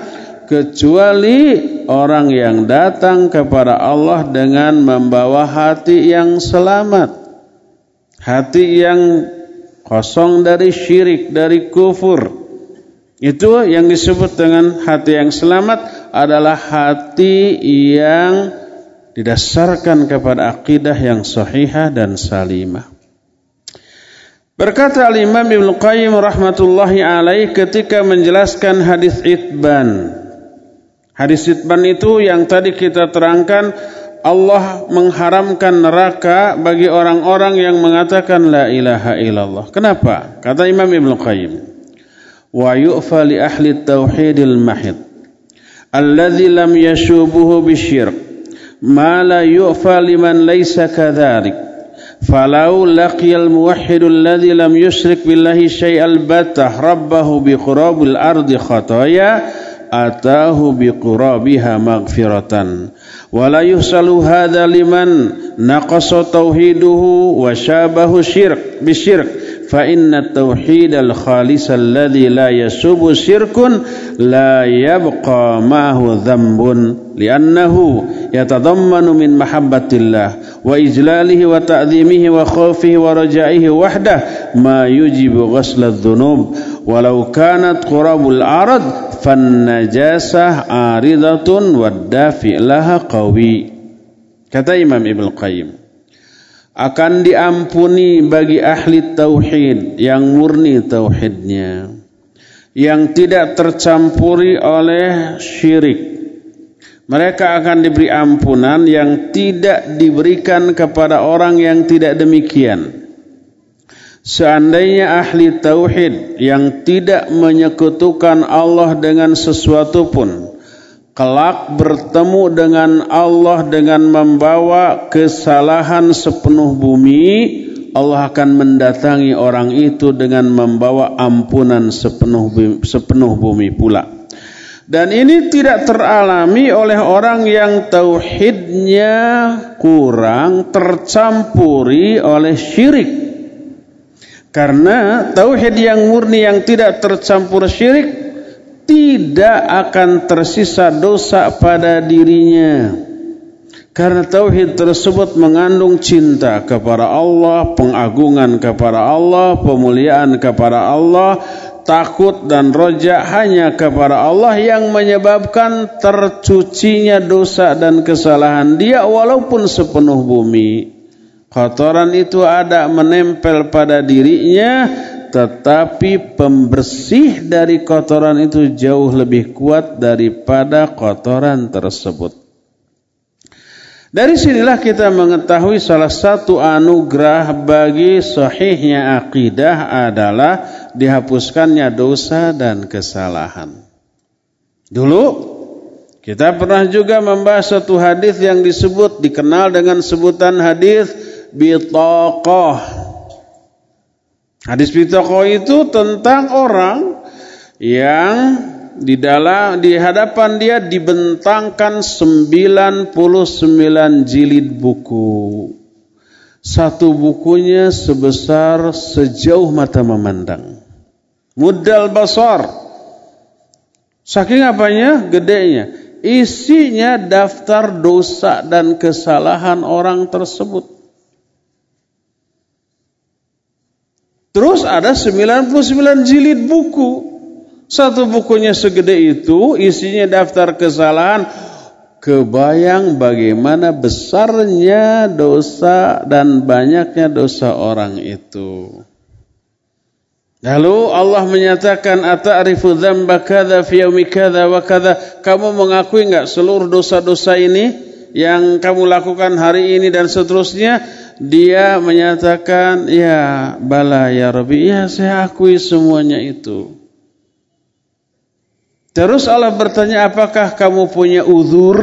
kecuali orang yang datang kepada Allah dengan membawa hati yang selamat hati yang kosong dari syirik, dari kufur. Itu yang disebut dengan hati yang selamat adalah hati yang didasarkan kepada akidah yang sahihah dan salimah. Berkata Al-Imam Ibnu Qayyim rahmatullahi alaih ketika menjelaskan hadis Itban. Hadis Itban itu yang tadi kita terangkan Allah mengharamkan neraka bagi orang-orang yang mengatakan la ilaha illallah. Kenapa? Kata Imam Ibn Qayyim. Wa yu'fa li ahli tauhidil mahid alladzi lam yashubuhu bisyirk ma la yu'fa liman laysa kadhalik falau laqiyal muwahhidul ladzi lam yusyrik billahi syai'al batah rabbahu bi ardi khataya بالله شيئا البتة ربه بقراب الأرض خطايا أتاه بقرابها مغفرة ولا يحصل هذا لمن نقص توحيده وشابه الشرك بالشرك فإن التوحيد الخالص الذي لا يسوب شرك لا يبقى معه ذنب لأنه يتضمن من محبة الله وإجلاله وتعظيمه وخوفه ورجائه وحده ما يجب غسل الذنوب ولو كانت قراب fan najasah aridatun laha qawi. Kata Imam Ibn Qayyim akan diampuni bagi ahli tauhid yang murni tauhidnya yang tidak tercampuri oleh syirik mereka akan diberi ampunan yang tidak diberikan kepada orang yang tidak demikian Seandainya ahli tauhid yang tidak menyekutukan Allah dengan sesuatu pun kelak bertemu dengan Allah dengan membawa kesalahan sepenuh bumi Allah akan mendatangi orang itu dengan membawa ampunan sepenuh bumi, sepenuh bumi pula. Dan ini tidak teralami oleh orang yang tauhidnya kurang tercampuri oleh syirik Karena tauhid yang murni yang tidak tercampur syirik tidak akan tersisa dosa pada dirinya. Karena tauhid tersebut mengandung cinta kepada Allah, pengagungan kepada Allah, pemuliaan kepada Allah, takut dan roja hanya kepada Allah yang menyebabkan tercucinya dosa dan kesalahan dia walaupun sepenuh bumi. Kotoran itu ada menempel pada dirinya tetapi pembersih dari kotoran itu jauh lebih kuat daripada kotoran tersebut. Dari sinilah kita mengetahui salah satu anugerah bagi sahihnya akidah adalah dihapuskannya dosa dan kesalahan. Dulu kita pernah juga membahas satu hadis yang disebut dikenal dengan sebutan hadis bitaqah. Hadis bitaqah itu tentang orang yang di dalam di hadapan dia dibentangkan 99 jilid buku. Satu bukunya sebesar sejauh mata memandang. Mudal basar. Saking apanya? Gedenya. Isinya daftar dosa dan kesalahan orang tersebut. Terus ada 99 jilid buku satu bukunya segede itu, isinya daftar kesalahan. Kebayang bagaimana besarnya dosa dan banyaknya dosa orang itu. Lalu Allah menyatakan ata'rifu dzamba kadza fi yaumi kadza kamu mengakui enggak seluruh dosa-dosa ini yang kamu lakukan hari ini dan seterusnya dia menyatakan ya bala ya Rabbi ya saya akui semuanya itu Terus Allah bertanya, apakah kamu punya uzur?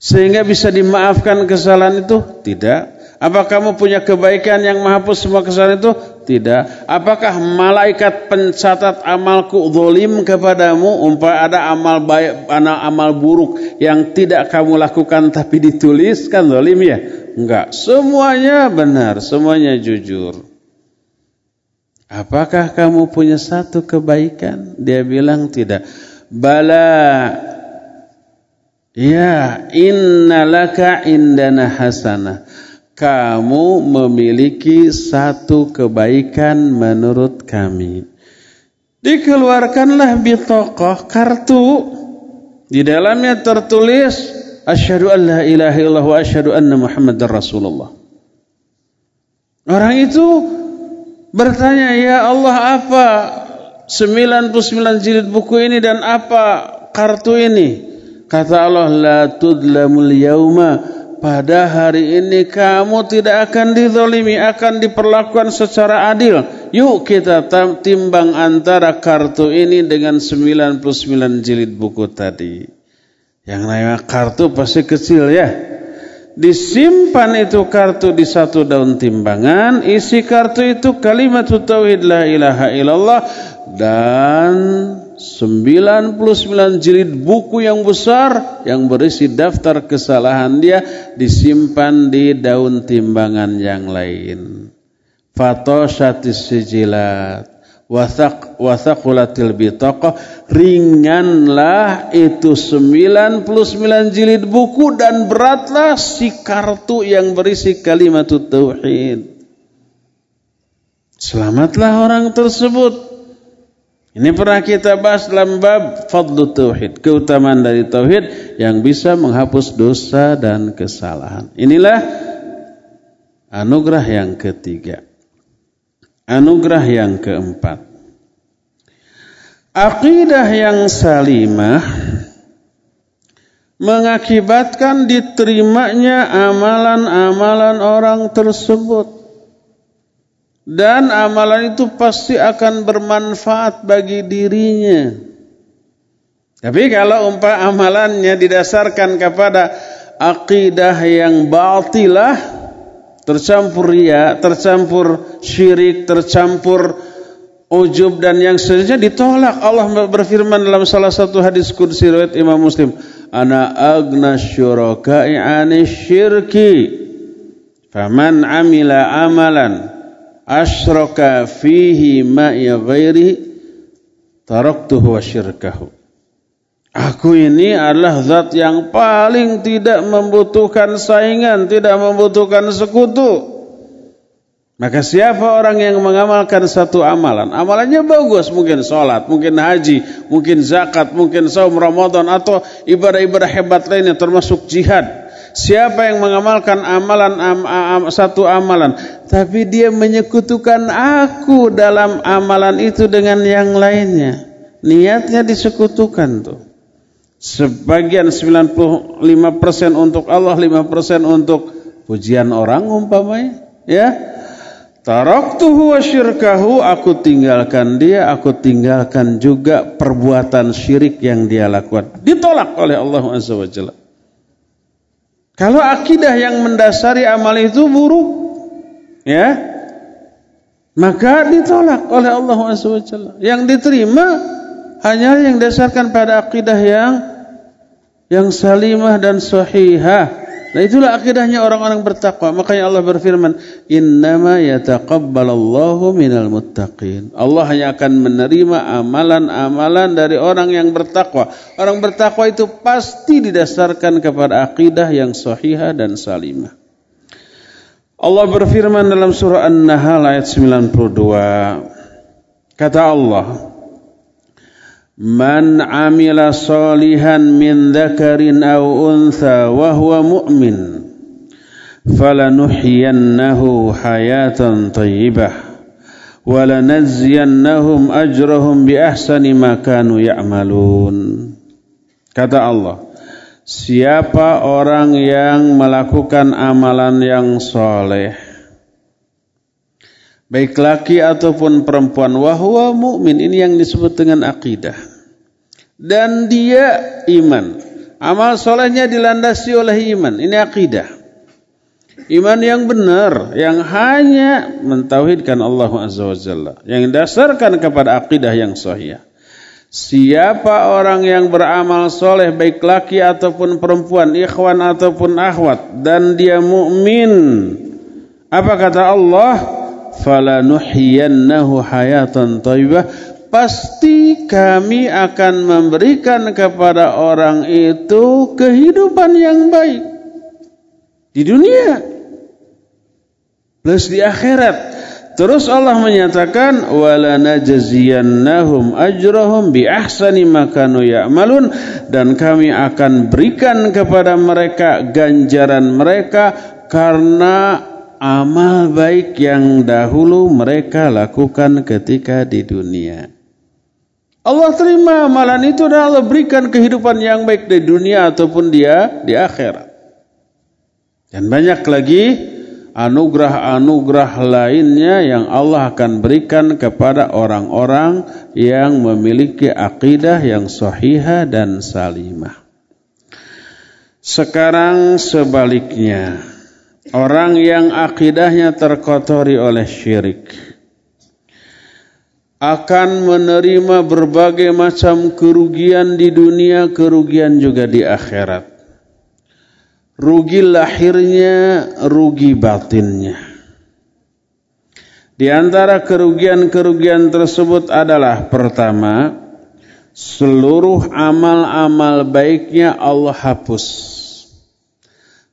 Sehingga bisa dimaafkan kesalahan itu? Tidak. Apa kamu punya kebaikan yang menghapus semua kesalahan itu? Tidak. Apakah malaikat pencatat amalku zolim kepadamu? Umpah ada amal baik, ada amal buruk yang tidak kamu lakukan tapi ditulis kan zolim ya? Enggak. Semuanya benar, semuanya jujur. Apakah kamu punya satu kebaikan? Dia bilang tidak. Bala. Ya, innalaka indana hasanah. Kamu memiliki satu kebaikan menurut kami. Dikeluarkanlah bitokoh kartu. Di dalamnya tertulis Asyhadu an la ilaha illallah wa asyhadu anna Muhammadar Rasulullah. Orang itu bertanya, "Ya Allah, apa 99 jilid buku ini dan apa kartu ini?" Kata Allah, "La tudlamul yauma." Pada hari ini kamu tidak akan dizalimi, akan diperlakukan secara adil. Yuk kita timbang antara kartu ini dengan 99 jilid buku tadi. Yang namanya kartu pasti kecil ya disimpan itu kartu di satu daun timbangan isi kartu itu kalimat tauhid la ilaha illallah dan 99 jilid buku yang besar yang berisi daftar kesalahan dia disimpan di daun timbangan yang lain. Fatoshatis sijilat wathaq wathaqulatil bitaqah ringanlah itu 99 jilid buku dan beratlah si kartu yang berisi kalimat tauhid. Selamatlah orang tersebut ini pernah kita bahas dalam bab fadlu tauhid keutamaan dari tauhid yang bisa menghapus dosa dan kesalahan inilah anugerah yang ketiga Anugerah yang keempat. Akidah yang salimah mengakibatkan diterimanya amalan-amalan orang tersebut. Dan amalan itu pasti akan bermanfaat bagi dirinya. Tapi kalau umpah amalannya didasarkan kepada akidah yang batilah, tercampur ria, tercampur syirik, tercampur ujub dan yang seterusnya ditolak. Allah berfirman dalam salah satu hadis kursi riwayat Imam Muslim, "Ana agna syuraka'i 'ani syirki." Faman amila amalan asyraka fihi ma'i ghairi taraktuhu wa syirkahu. Aku ini adalah zat yang paling tidak membutuhkan saingan, tidak membutuhkan sekutu. Maka siapa orang yang mengamalkan satu amalan, amalannya bagus, mungkin sholat, mungkin haji, mungkin zakat, mungkin saum Ramadan atau ibadah-ibadah hebat lainnya termasuk jihad. Siapa yang mengamalkan amalan am, am, satu amalan, tapi dia menyekutukan aku dalam amalan itu dengan yang lainnya. Niatnya disekutukan tuh. Sebagian 95% untuk Allah, 5% untuk pujian orang umpamanya, ya. Taraktuhu wa syirkahu, aku tinggalkan dia, aku tinggalkan juga perbuatan syirik yang dia lakukan. Ditolak oleh Allah Azza wa. Kalau akidah yang mendasari amal itu buruk, ya, maka ditolak oleh Allah SWT. Yang diterima hanya yang dasarkan pada akidah yang yang salimah dan sahihah. Nah itulah akidahnya orang-orang bertakwa. Makanya Allah berfirman, "Innama yataqabbalallahu minal muttaqin." Allah hanya akan menerima amalan-amalan dari orang yang bertakwa. Orang bertakwa itu pasti didasarkan kepada akidah yang sahihah dan salimah. Allah berfirman dalam surah An-Nahl ayat 92. Kata Allah, Man amila salihan min dzakarin aw untha wa huwa mu'min falanuhyiyannahu hayatan thayyibah wa lanajziyannahum ajrahum bi ahsani ma kanu ya'malun. Kata Allah siapa orang yang melakukan amalan yang soleh baik laki ataupun perempuan wahwa mukmin ini yang disebut dengan akidah. Dan dia iman. Amal solehnya dilandasi oleh iman. Ini akidah. Iman yang benar yang hanya mentauhidkan Allah azza wajalla yang dasarkan kepada akidah yang sahih. Siapa orang yang beramal soleh baik laki ataupun perempuan, ikhwan ataupun akhwat dan dia mukmin, apa kata Allah? Falanuhyiyannahu hayatan thayyibah pasti kami akan memberikan kepada orang itu kehidupan yang baik di dunia plus di akhirat. Terus Allah menyatakan wala najziyannahum ajrahum bi ahsani ma kanu ya'malun. Dan kami akan berikan kepada mereka ganjaran mereka karena amal baik yang dahulu mereka lakukan ketika di dunia. Allah terima amalan itu dan Allah berikan kehidupan yang baik di dunia ataupun dia di akhirat. Dan banyak lagi anugerah-anugerah lainnya yang Allah akan berikan kepada orang-orang yang memiliki akidah yang sahihah dan salimah. Sekarang sebaliknya. Orang yang akidahnya terkotori oleh syirik akan menerima berbagai macam kerugian di dunia, kerugian juga di akhirat. Rugi lahirnya, rugi batinnya. Di antara kerugian-kerugian tersebut adalah pertama, seluruh amal-amal baiknya Allah hapus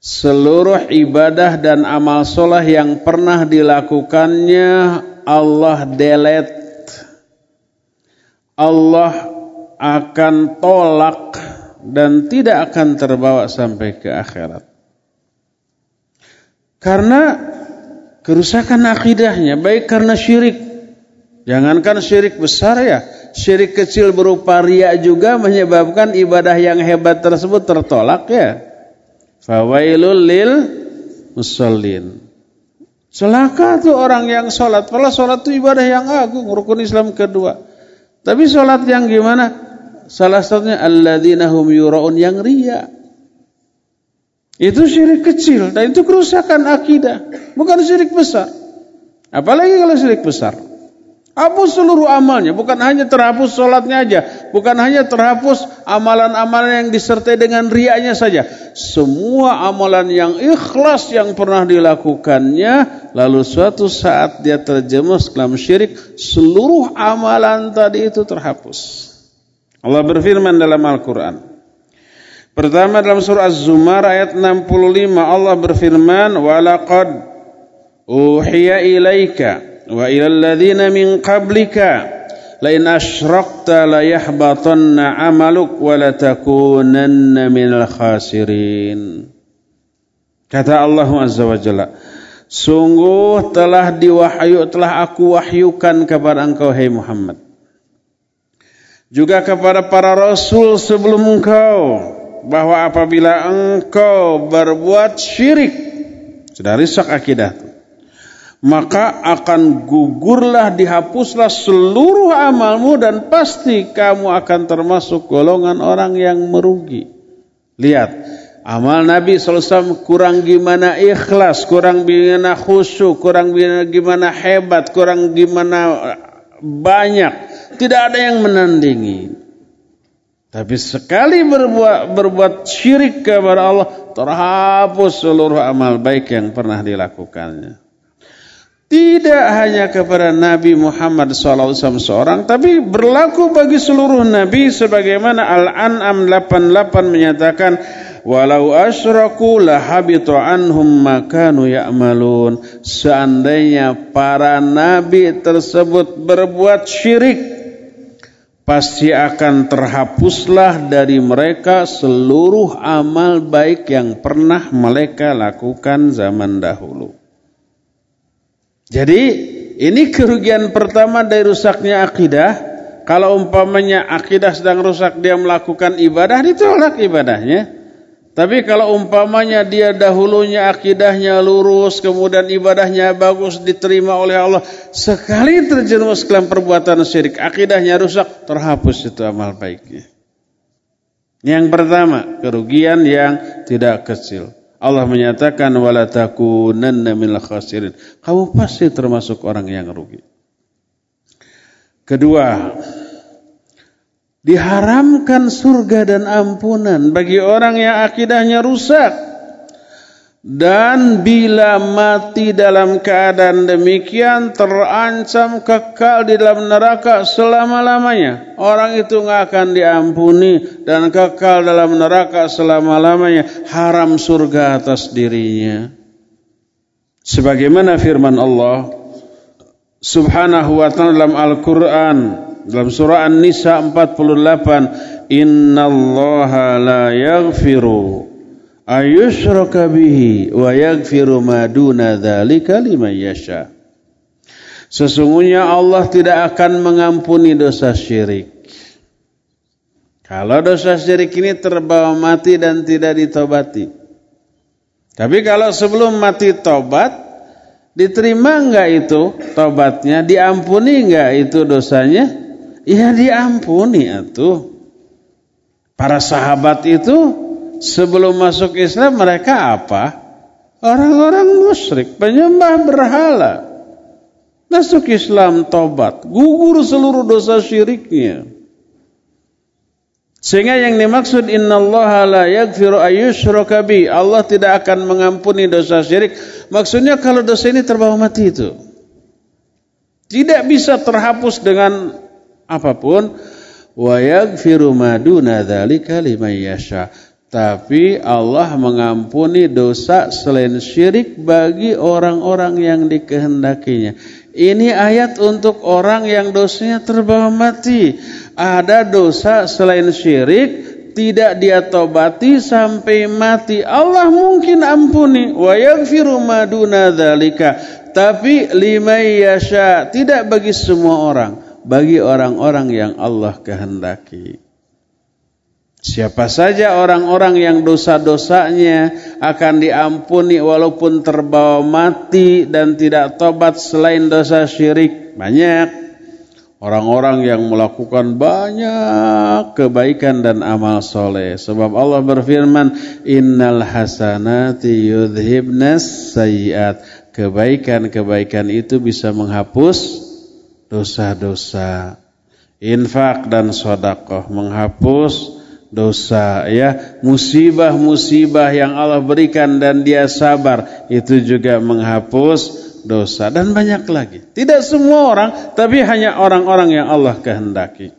seluruh ibadah dan amal soleh yang pernah dilakukannya Allah delete Allah akan tolak dan tidak akan terbawa sampai ke akhirat. Karena kerusakan akidahnya baik karena syirik. Jangankan syirik besar ya syirik kecil berupa ria juga menyebabkan ibadah yang hebat tersebut tertolak ya Fawailul lil musallin. Celaka tuh orang yang sholat. Padahal sholat itu ibadah yang agung, rukun Islam kedua. Tapi sholat yang gimana? Salah satunya alladzina hum yura'un yang ria. Itu syirik kecil dan itu kerusakan akidah, bukan syirik besar. Apalagi kalau syirik besar. Hapus seluruh amalnya, bukan hanya terhapus sholatnya aja, bukan hanya terhapus amalan-amalan yang disertai dengan riaknya saja. Semua amalan yang ikhlas yang pernah dilakukannya, lalu suatu saat dia terjemus dalam syirik, seluruh amalan tadi itu terhapus. Allah berfirman dalam Al-Quran. Pertama dalam surah Az-Zumar ayat 65 Allah berfirman, "Walaqad uhiya ilaika" wa ilal ladzina min qablika lain asyrakta la yahbatanna amaluk wa la takunanna minal khasirin. Kata Allah azza wa jalla sungguh telah diwahyu telah aku wahyukan kepada engkau hai Muhammad. Juga kepada para rasul sebelum engkau bahwa apabila engkau berbuat syirik sudah rusak akidah maka akan gugurlah dihapuslah seluruh amalmu dan pasti kamu akan termasuk golongan orang yang merugi. Lihat, amal Nabi SAW kurang gimana ikhlas, kurang gimana khusyuk, kurang gimana hebat, kurang gimana banyak. Tidak ada yang menandingi. Tapi sekali berbuat, berbuat syirik kepada Allah, terhapus seluruh amal baik yang pernah dilakukannya. Tidak hanya kepada Nabi Muhammad SAW seorang, tapi berlaku bagi seluruh Nabi sebagaimana Al-An'am 88 menyatakan, Walau asyraku lahabitu anhum makanu ya'malun. Seandainya para Nabi tersebut berbuat syirik, pasti akan terhapuslah dari mereka seluruh amal baik yang pernah mereka lakukan zaman dahulu. Jadi ini kerugian pertama dari rusaknya akidah. Kalau umpamanya akidah sedang rusak dia melakukan ibadah ditolak ibadahnya. Tapi kalau umpamanya dia dahulunya akidahnya lurus, kemudian ibadahnya bagus diterima oleh Allah, sekali terjerumus dalam perbuatan syirik, akidahnya rusak, terhapus itu amal baiknya. Yang pertama, kerugian yang tidak kecil. Allah menyatakan wala takunanna minal khasirin. Kamu pasti termasuk orang yang rugi. Kedua, diharamkan surga dan ampunan bagi orang yang akidahnya rusak. Dan bila mati dalam keadaan demikian terancam kekal di dalam neraka selama-lamanya. Orang itu nggak akan diampuni dan kekal dalam neraka selama-lamanya. Haram surga atas dirinya. Sebagaimana firman Allah subhanahu wa ta'ala dalam Al-Quran. Dalam surah An-Nisa 48. Inna allaha la yaghfiru ayushraka bihi wa yaghfiru ma duna dzalika liman yasha. Sesungguhnya Allah tidak akan mengampuni dosa syirik. Kalau dosa syirik ini terbawa mati dan tidak ditobati. Tapi kalau sebelum mati tobat, diterima enggak itu tobatnya? Diampuni enggak itu dosanya? Iya diampuni itu. Para sahabat itu sebelum masuk Islam mereka apa? Orang-orang musyrik, penyembah berhala. Masuk Islam tobat, gugur seluruh dosa syiriknya. Sehingga yang dimaksud innallaha la yaghfiru ayyushraka bi. Allah tidak akan mengampuni dosa syirik. Maksudnya kalau dosa ini terbawa mati itu. Tidak bisa terhapus dengan apa pun. Wa yaghfiru ma duna dzalika liman yasha. Tapi Allah mengampuni dosa selain syirik bagi orang-orang yang dikehendakinya. Ini ayat untuk orang yang dosanya terbawa mati. Ada dosa selain syirik, tidak dia tobati sampai mati. Allah mungkin ampuni. Wa yaghfiru maduna dzalika. Tapi lima yasha, tidak bagi semua orang, bagi orang-orang yang Allah kehendaki. Siapa saja orang-orang yang dosa-dosanya akan diampuni walaupun terbawa mati dan tidak tobat selain dosa syirik. Banyak orang-orang yang melakukan banyak kebaikan dan amal soleh. Sebab Allah berfirman, Innal hasanati yudhibnas sayiat. Kebaikan-kebaikan itu bisa menghapus dosa-dosa. Infak dan sodakoh menghapus dosa ya. Musibah-musibah yang Allah berikan dan dia sabar itu juga menghapus dosa. Dan banyak lagi. Tidak semua orang tapi hanya orang-orang yang Allah kehendaki.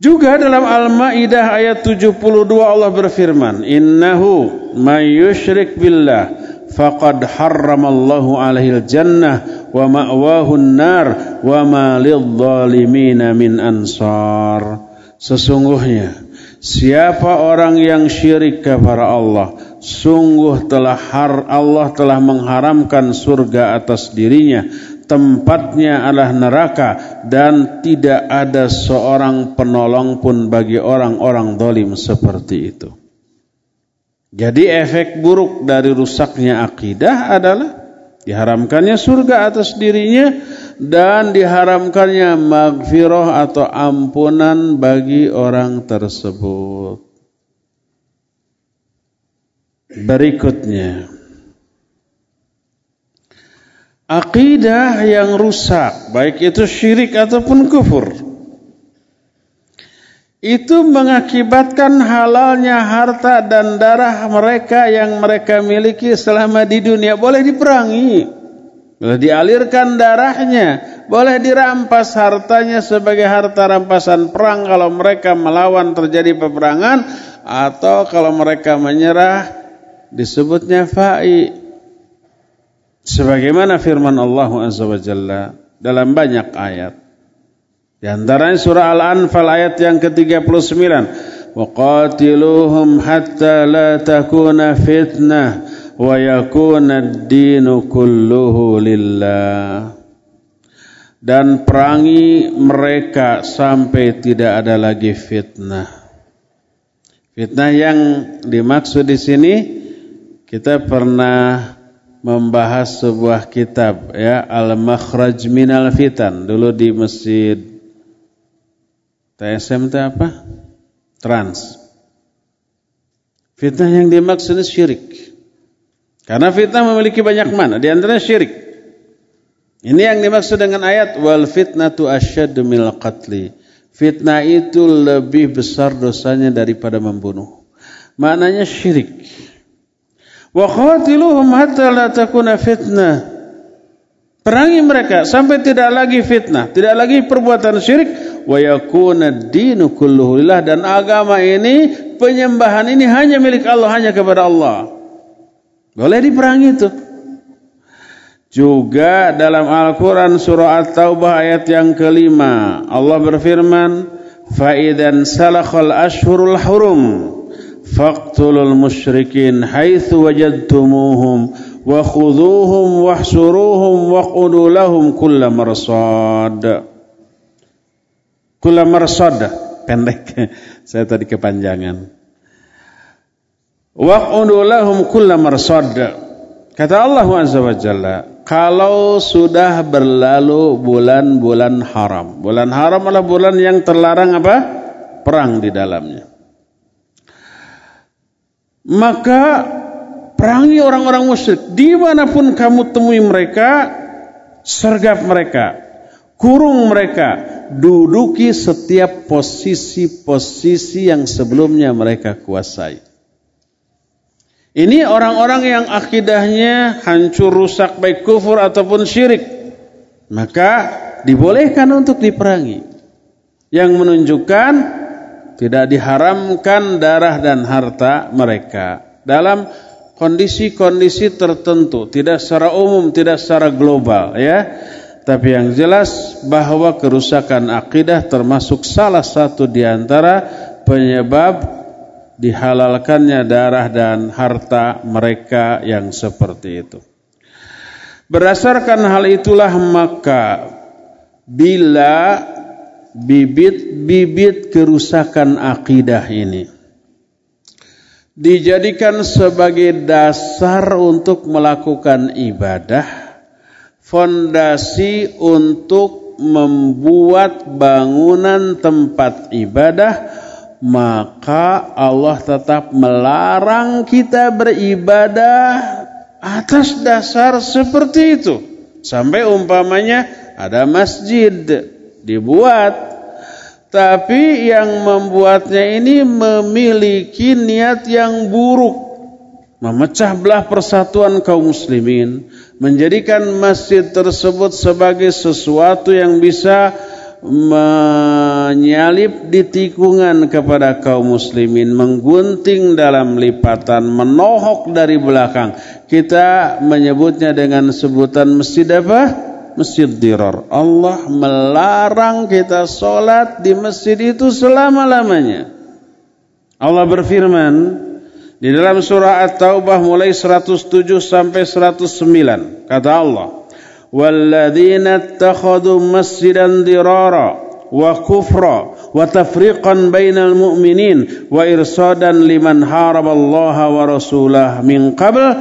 Juga dalam Al-Maidah ayat 72 Allah berfirman innahu may yusyrik billah faqad harramallahu alaihi jannah wa ma'wahu nar wa ma lidh-dhalimin min ansar sesungguhnya siapa orang yang syirik kepada Allah sungguh telah har Allah telah mengharamkan surga atas dirinya tempatnya adalah neraka dan tidak ada seorang penolong pun bagi orang-orang dolim seperti itu. Jadi efek buruk dari rusaknya akidah adalah diharamkannya surga atas dirinya dan diharamkannya magfirah atau ampunan bagi orang tersebut. Berikutnya akidah yang rusak baik itu syirik ataupun kufur itu mengakibatkan halalnya harta dan darah mereka yang mereka miliki selama di dunia. Boleh diperangi boleh dialirkan darahnya boleh dirampas hartanya sebagai harta rampasan perang kalau mereka melawan terjadi peperangan atau kalau mereka menyerah disebutnya fa'i. Sebagaimana firman Allah Azza wa Jalla dalam banyak ayat di antaranya surah Al-Anfal ayat yang ke-39. Wa qatiluhum hatta la takuna fitnah wa yakuna ad-dinu kulluhu lillah. Dan perangi mereka sampai tidak ada lagi fitnah. Fitnah yang dimaksud di sini kita pernah membahas sebuah kitab ya Al-Makhraj Minal Fitan dulu di masjid TSM itu apa? Trans. Fitnah yang dimaksud syirik. Karena fitnah memiliki banyak mana, di antaranya syirik. Ini yang dimaksud dengan ayat wal fitnatu asyaddu mil qatli. Fitnah itu lebih besar dosanya daripada membunuh. Maknanya syirik. Wa qatiluhum hatta la takuna fitnah. Perangi mereka sampai tidak lagi fitnah, tidak lagi perbuatan syirik wa yakuna dinu kulluhu lillah dan agama ini penyembahan ini hanya milik Allah hanya kepada Allah. Boleh diperangi itu. Juga dalam Al-Quran surah At-Taubah ayat yang kelima Allah berfirman Fa'idan salakhal ashurul hurum Faqtulul musyrikin Haythu wajadtumuhum Wa khuduhum Wahsuruhum Wa qudulahum kulla marsad Kula marsad pendek. Saya tadi kepanjangan. Waq'udu lahum kulla marsad. Kata Allah Azza wa Jalla, kalau sudah berlalu bulan-bulan haram. Bulan haram adalah bulan yang terlarang apa? Perang di dalamnya. Maka perangi orang-orang musyrik. Di mana pun kamu temui mereka, sergap mereka kurung mereka, duduki setiap posisi-posisi yang sebelumnya mereka kuasai. Ini orang-orang yang akidahnya hancur rusak baik kufur ataupun syirik. Maka dibolehkan untuk diperangi. Yang menunjukkan tidak diharamkan darah dan harta mereka. Dalam kondisi-kondisi tertentu. Tidak secara umum, tidak secara global. ya tapi yang jelas bahwa kerusakan akidah termasuk salah satu di antara penyebab dihalalkannya darah dan harta mereka yang seperti itu. Berdasarkan hal itulah maka bila bibit-bibit kerusakan akidah ini dijadikan sebagai dasar untuk melakukan ibadah fondasi untuk membuat bangunan tempat ibadah maka Allah tetap melarang kita beribadah atas dasar seperti itu. Sampai umpamanya ada masjid dibuat tapi yang membuatnya ini memiliki niat yang buruk memecah belah persatuan kaum muslimin menjadikan masjid tersebut sebagai sesuatu yang bisa menyalip di tikungan kepada kaum muslimin, menggunting dalam lipatan, menohok dari belakang. Kita menyebutnya dengan sebutan masjid apa? Masjid dirar. Allah melarang kita sholat di masjid itu selama-lamanya. Allah berfirman di dalam surah At-Taubah mulai 107 sampai 109. Kata Allah, والذين اتخذوا مسجدا ضرارا وكفرا وتفريقا بين المؤمنين وإرصادا لمن حارب الله ورسوله من قبل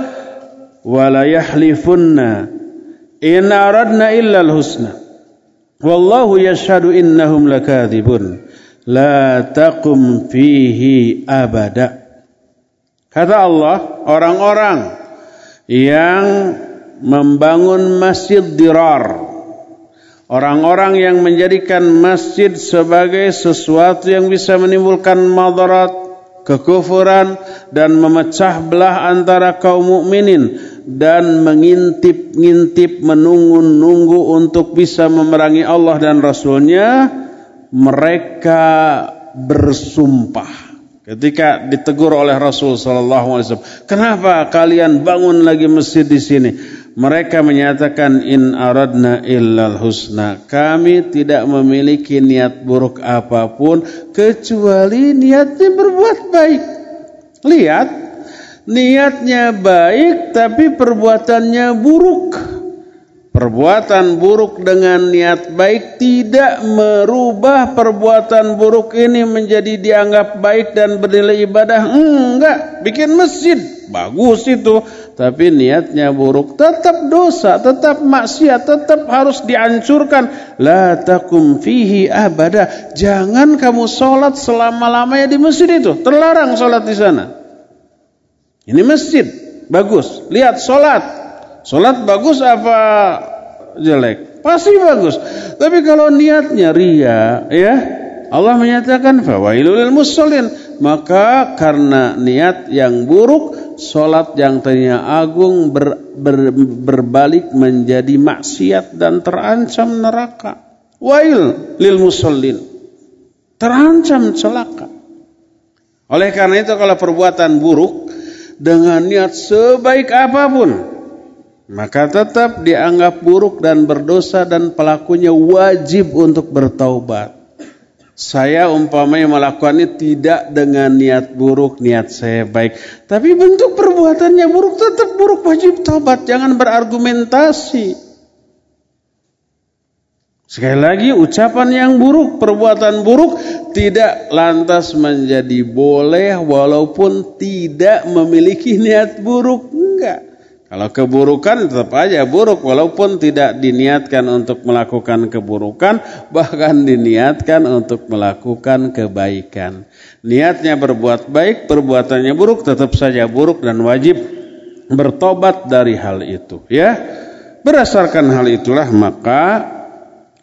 ولا يحلفن inna aradna illa al-husna. Wallahu yashhadu innahum lakadzibun la taqum fihi abada. Kata Allah orang-orang yang membangun masjid dirar orang-orang yang menjadikan masjid sebagai sesuatu yang bisa menimbulkan madarat kekufuran dan memecah belah antara kaum mukminin dan mengintip-ngintip menunggu-nunggu untuk bisa memerangi Allah dan Rasulnya mereka bersumpah ketika ditegur oleh Rasul sallallahu alaihi wasallam kenapa kalian bangun lagi masjid di sini mereka menyatakan in aradna illal husna. Kami tidak memiliki niat buruk apa pun kecuali niatnya berbuat baik. Lihat, niatnya baik tapi perbuatannya buruk. Perbuatan buruk dengan niat baik tidak merubah perbuatan buruk ini menjadi dianggap baik dan bernilai ibadah. Enggak, bikin masjid. Bagus itu tapi niatnya buruk. Tetap dosa tetap maksiat tetap harus dihancurkan. La takum fihi abada. Jangan kamu sholat selama-lamanya di masjid itu. Terlarang sholat di sana ini masjid bagus lihat sholat sholat bagus apa jelek pasti bagus tapi kalau niatnya ria ya Allah menyatakan fawailul musallin maka karena niat yang buruk Solat yang tadinya agung ber, ber, berbalik menjadi maksiat dan terancam neraka. Wail lil musallin. Terancam celaka. Oleh karena itu kalau perbuatan buruk dengan niat sebaik apa pun maka tetap dianggap buruk dan berdosa dan pelakunya wajib untuk bertaubat. Saya umpamanya melakukan ini tidak dengan niat buruk, niat saya baik. Tapi bentuk perbuatannya buruk tetap buruk, wajib tobat. Jangan berargumentasi. Sekali lagi ucapan yang buruk, perbuatan buruk tidak lantas menjadi boleh walaupun tidak memiliki niat buruk. Enggak. Kalau keburukan tetap aja buruk walaupun tidak diniatkan untuk melakukan keburukan bahkan diniatkan untuk melakukan kebaikan. Niatnya berbuat baik, perbuatannya buruk tetap saja buruk dan wajib bertobat dari hal itu ya. Berdasarkan hal itulah maka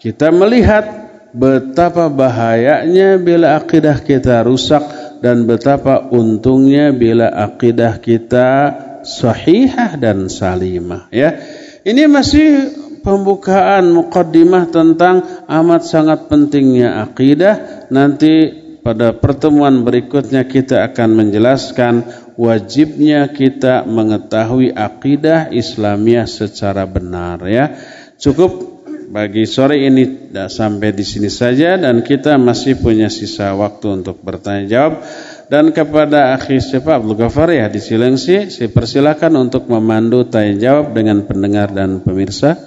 kita melihat betapa bahayanya bila akidah kita rusak dan betapa untungnya bila akidah kita sahihah dan salimah ya. Ini masih pembukaan mukaddimah tentang amat sangat pentingnya akidah. Nanti pada pertemuan berikutnya kita akan menjelaskan wajibnya kita mengetahui akidah Islamiah secara benar ya. Cukup bagi sore ini sampai di sini saja dan kita masih punya sisa waktu untuk bertanya jawab. Dan kepada akhi siapa Abdul Ghafar ya di Silengsi, saya persilakan untuk memandu tanya jawab dengan pendengar dan pemirsa.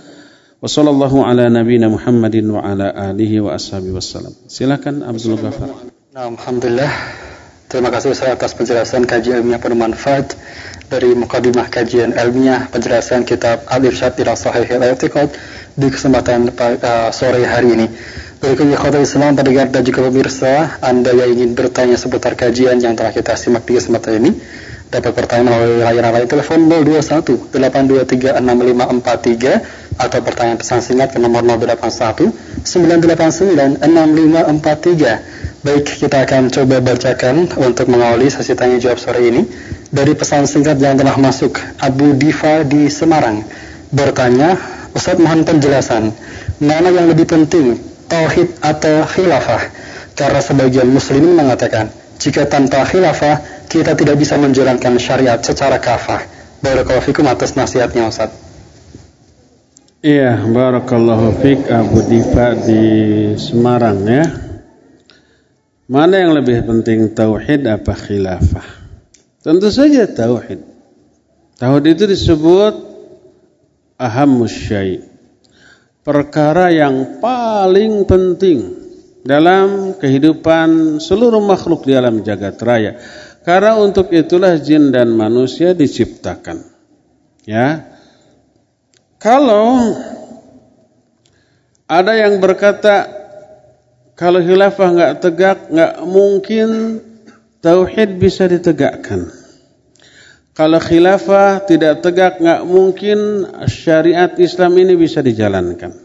Wassallallahu ala nabiyina Muhammadin wa ala alihi wa ashabihi wassalam. Silakan Abdul Ghafar. Nah, Alhamdulillah. Terima kasih Ustaz atas penjelasan kajian ilmiah bermanfaat dari mukadimah kajian ilmiah penjelasan kitab Al-Irsyad ila Sahih al-I'tiqad di kesempatan uh, sore hari ini. Berikutnya khotbah Islam pendengar dan juga pemirsa Anda yang ingin bertanya seputar kajian yang telah kita simak di kesempatan ini Dapat bertanya melalui layanan layar telepon 021 823 6543 atau pertanyaan pesan singkat ke nomor 081 989 6543. Baik, kita akan coba bacakan untuk mengawali sesi tanya jawab sore ini dari pesan singkat yang telah masuk Abu Diva di Semarang bertanya, Ustaz mohon penjelasan mana yang lebih penting tauhid atau khilafah? Karena sebagian muslimin mengatakan jika tanpa khilafah kita tidak bisa menjalankan syariat secara kafah. Barakallahu fikum atas nasihatnya Ustaz. Iya, barakallahu fiq Abu Diva di Semarang ya. Mana yang lebih penting tauhid apa khilafah? Tentu saja tauhid. Tauhid itu disebut aham syai. Perkara yang paling penting dalam kehidupan seluruh makhluk di alam jagat raya. Karena untuk itulah jin dan manusia diciptakan. Ya, kalau ada yang berkata kalau khilafah nggak tegak nggak mungkin tauhid bisa ditegakkan. Kalau khilafah tidak tegak nggak mungkin syariat Islam ini bisa dijalankan.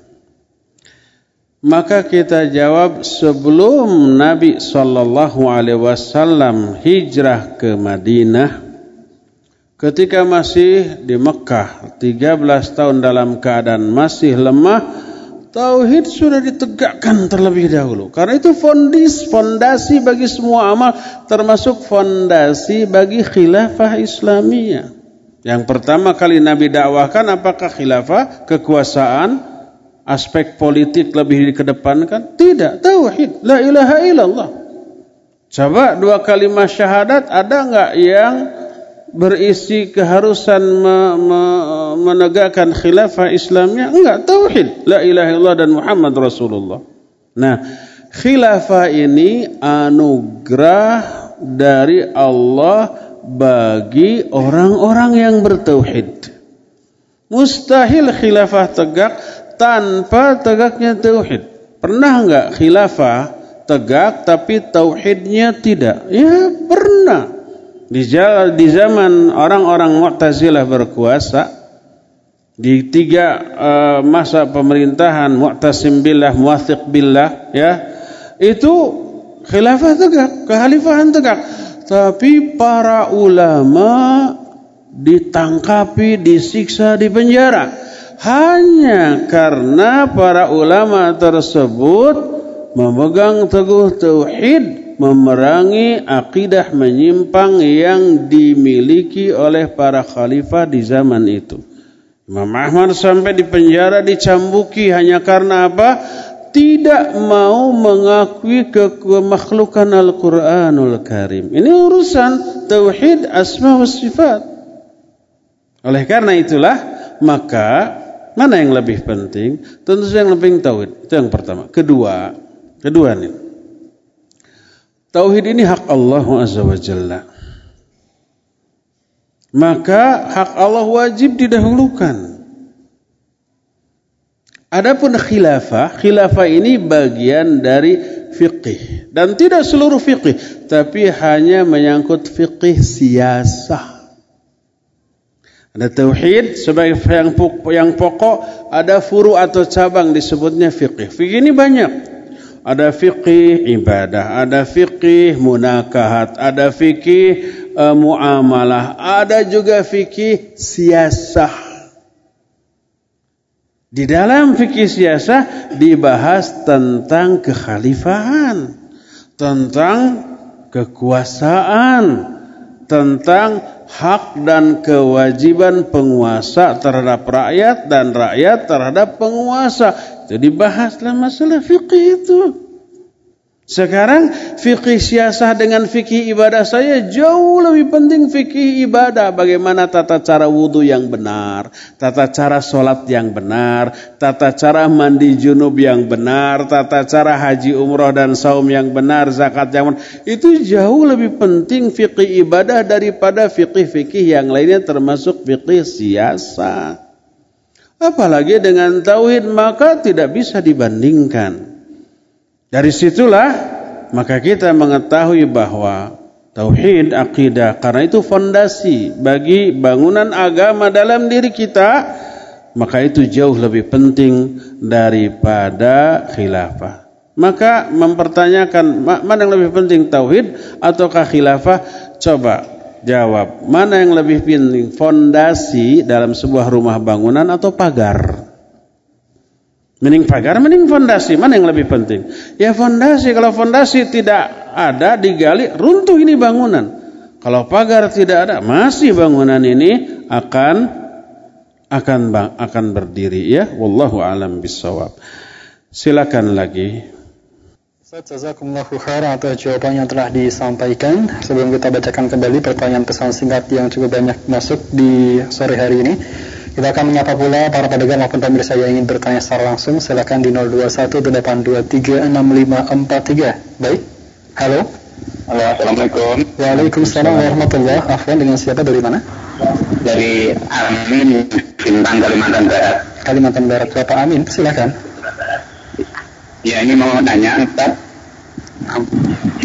Maka kita jawab sebelum Nabi Shallallahu Alaihi Wasallam hijrah ke Madinah, Ketika masih di Mekah 13 tahun dalam keadaan masih lemah Tauhid sudah ditegakkan terlebih dahulu. Karena itu fondis, fondasi bagi semua amal Termasuk fondasi bagi khilafah Islamiyah. Yang pertama kali Nabi dakwahkan apakah khilafah, kekuasaan Aspek politik lebih dikedepankan? Tidak, Tauhid, La ilaha illallah. Coba dua kalimat syahadat ada nggak yang berisi keharusan me, me, menegakkan khilafah Islamnya enggak tauhid la ilaha illallah dan Muhammad Rasulullah. Nah, khilafah ini anugerah dari Allah bagi orang-orang yang bertauhid. Mustahil khilafah tegak tanpa tegaknya tauhid. Pernah enggak khilafah tegak tapi tauhidnya tidak? Ya, pernah. Di, zaman orang-orang Mu'tazilah berkuasa di tiga uh, masa pemerintahan Mu'tasim billah, Muwathiq billah ya. Itu khilafah tegak, kehalifahan tegak. Tapi para ulama ditangkapi, disiksa, dipenjara hanya karena para ulama tersebut memegang teguh tauhid memerangi akidah menyimpang yang dimiliki oleh para khalifah di zaman itu. Imam Ahmad sampai di penjara dicambuki hanya karena apa? Tidak mau mengakui kemakhlukan Al-Quranul Karim. Ini urusan tauhid asma wa sifat. Oleh karena itulah maka mana yang lebih penting? Tentu saja yang lebih tauhid. Itu yang pertama. Kedua, kedua nih. Tauhid ini hak Allah Azza wa Jalla. Maka hak Allah wajib didahulukan. Adapun khilafah, khilafah ini bagian dari fikih dan tidak seluruh fikih, tapi hanya menyangkut fikih siasah. Ada tauhid sebagai yang yang pokok, ada furu atau cabang disebutnya fikih. Fikih ini banyak. Ada fikih ibadah, ada fikih munakahat, ada fikih uh, muamalah, ada juga fikih siasah. Di dalam fikih siasah dibahas tentang kekhalifahan, tentang kekuasaan, tentang hak dan kewajiban penguasa terhadap rakyat dan rakyat terhadap penguasa. Jadi bahaslah masalah fikih itu. Sekarang fikih siasah dengan fikih ibadah saya jauh lebih penting fikih ibadah. Bagaimana tata cara wudhu yang benar, tata cara sholat yang benar, tata cara mandi junub yang benar, tata cara haji umroh dan saum yang benar, zakat yang benar. Itu jauh lebih penting fikih ibadah daripada fikih-fikih yang lainnya termasuk fikih siasah. Apalagi dengan tauhid maka tidak bisa dibandingkan. Dari situlah maka kita mengetahui bahwa tauhid akidah karena itu fondasi bagi bangunan agama dalam diri kita maka itu jauh lebih penting daripada khilafah. Maka mempertanyakan mana yang lebih penting tauhid ataukah khilafah? Coba jawab. Mana yang lebih penting? Fondasi dalam sebuah rumah bangunan atau pagar? Mending pagar, mending fondasi. Mana yang lebih penting? Ya fondasi. Kalau fondasi tidak ada digali, runtuh ini bangunan. Kalau pagar tidak ada, masih bangunan ini akan akan akan berdiri ya. Wallahu alam bisawab. Silakan lagi. Jazakumullahu khairan atas jawaban yang telah disampaikan. Sebelum kita bacakan kembali pertanyaan pesan singkat yang cukup banyak masuk di sore hari ini. Kita akan menyapa pula para pedagang maupun pemirsa yang ingin bertanya secara langsung. Silakan di 0218236543. Baik. Halo. Halo, Assalamualaikum. Waalaikumsalam warahmatullahi wabarakatuh. Dengan siapa dari mana? Dari Amin, Bintang Kalimantan Barat. Kalimantan Barat. Bapak Amin, silakan. Ya, ini mau nanya, Ustaz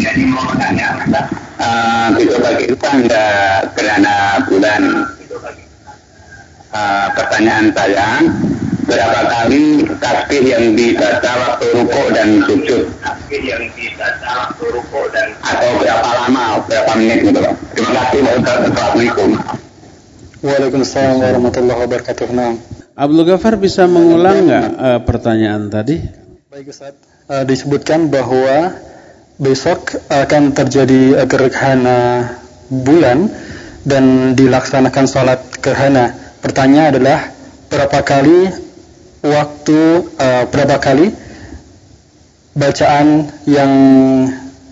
jadi mau tanya, uh, besok pagi itu ada gerhana bulan. Uh, pertanyaan saya, berapa kali tasbih yang dibaca waktu rukuk dan sujud? Atau berapa lama, berapa menit gitu loh. Terima kasih, Assalamualaikum. Waalaikumsalam warahmatullahi wabarakatuh. Nah. Abdul Ghafar bisa mengulang nggak uh, pertanyaan tadi? Baik Ustaz, uh, disebutkan bahwa besok akan terjadi gerhana bulan dan dilaksanakan sholat gerhana. Pertanyaan adalah berapa kali waktu uh, berapa kali bacaan yang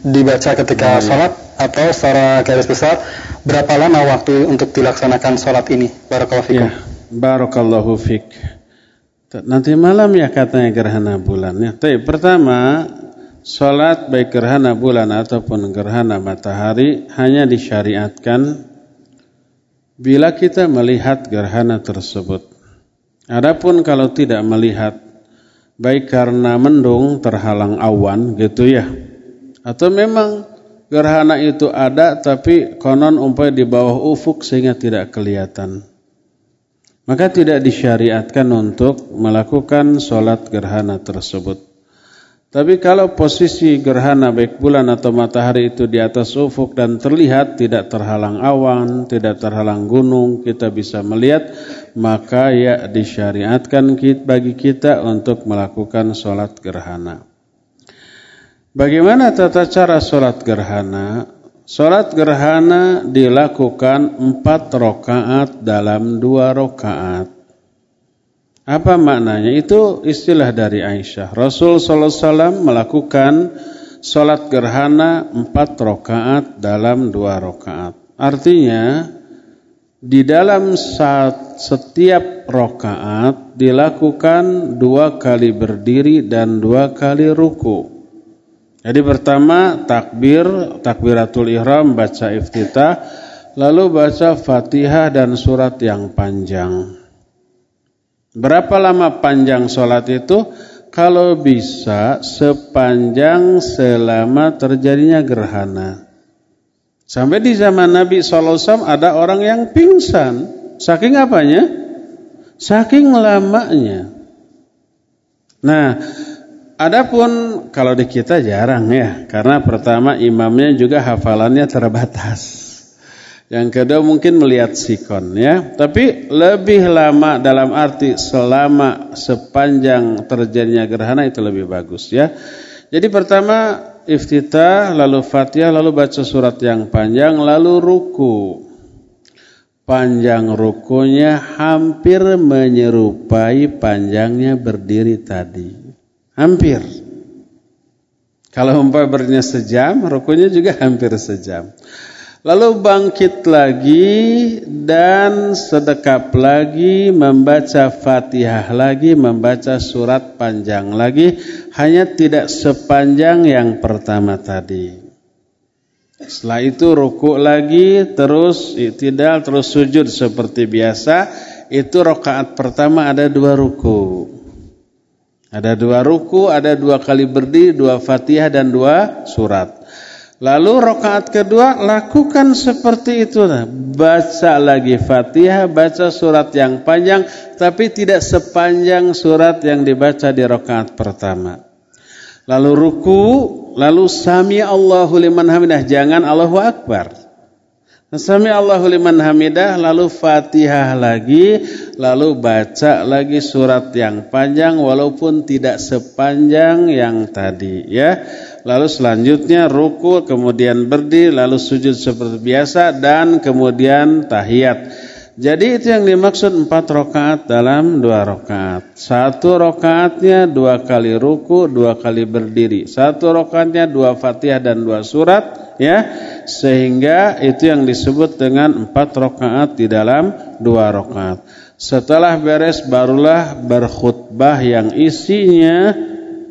dibaca ketika sholat atau secara garis besar berapa lama waktu untuk dilaksanakan sholat ini? Barakallahu fikum. Ya, barakallahu fik. Nanti malam ya katanya gerhana bulan. Ya, tapi pertama Salat baik gerhana bulan ataupun gerhana matahari hanya disyariatkan bila kita melihat gerhana tersebut. Adapun kalau tidak melihat baik karena mendung terhalang awan gitu ya. Atau memang gerhana itu ada tapi konon umpai di bawah ufuk sehingga tidak kelihatan. Maka tidak disyariatkan untuk melakukan sholat gerhana tersebut. Tapi kalau posisi gerhana baik bulan atau matahari itu di atas ufuk dan terlihat tidak terhalang awan, tidak terhalang gunung, kita bisa melihat, maka ya disyariatkan bagi kita untuk melakukan sholat gerhana. Bagaimana tata cara sholat gerhana? Sholat gerhana dilakukan empat rokaat dalam dua rokaat. Apa maknanya? Itu istilah dari Aisyah. Rasul sallallahu alaihi wasallam melakukan salat gerhana empat rakaat dalam dua rakaat. Artinya di dalam saat setiap rakaat dilakukan dua kali berdiri dan dua kali ruku. Jadi pertama takbir, takbiratul ihram, baca iftitah, lalu baca Fatihah dan surat yang panjang. Berapa lama panjang sholat itu? Kalau bisa sepanjang selama terjadinya gerhana. Sampai di zaman Nabi SAW ada orang yang pingsan. Saking apanya? Saking lamanya. Nah, adapun kalau di kita jarang ya. Karena pertama imamnya juga hafalannya terbatas. Yang kedua mungkin melihat sikon ya. Tapi lebih lama dalam arti selama sepanjang terjadinya gerhana itu lebih bagus ya. Jadi pertama iftitah, lalu fatihah, lalu baca surat yang panjang, lalu ruku. Panjang rukunya hampir menyerupai panjangnya berdiri tadi. Hampir. Kalau umpah berdirinya sejam, rukunya juga hampir sejam. Lalu bangkit lagi dan sedekap lagi, membaca Fatihah lagi, membaca surat panjang lagi, hanya tidak sepanjang yang pertama tadi. Setelah itu ruku lagi, terus tidak terus sujud seperti biasa. Itu rokaat pertama ada dua ruku. Ada dua ruku, ada dua kali berdiri, dua fatihah dan dua surat. Lalu rokaat kedua lakukan seperti itu. Baca lagi Fatihah, baca surat yang panjang, tapi tidak sepanjang surat yang dibaca di rokaat pertama. Lalu ruku, lalu sami Allahu liman hamidah. Jangan Allahu Akbar. Sami Allahu liman hamidah lalu Fatihah lagi lalu baca lagi surat yang panjang walaupun tidak sepanjang yang tadi ya. Lalu selanjutnya ruku kemudian berdiri lalu sujud seperti biasa dan kemudian tahiyat. Jadi itu yang dimaksud empat rakaat dalam dua rakaat. Satu rakaatnya dua kali ruku, dua kali berdiri. Satu rakaatnya dua fatihah dan dua surat ya sehingga itu yang disebut dengan empat rakaat di dalam dua rakaat setelah beres barulah berkhutbah yang isinya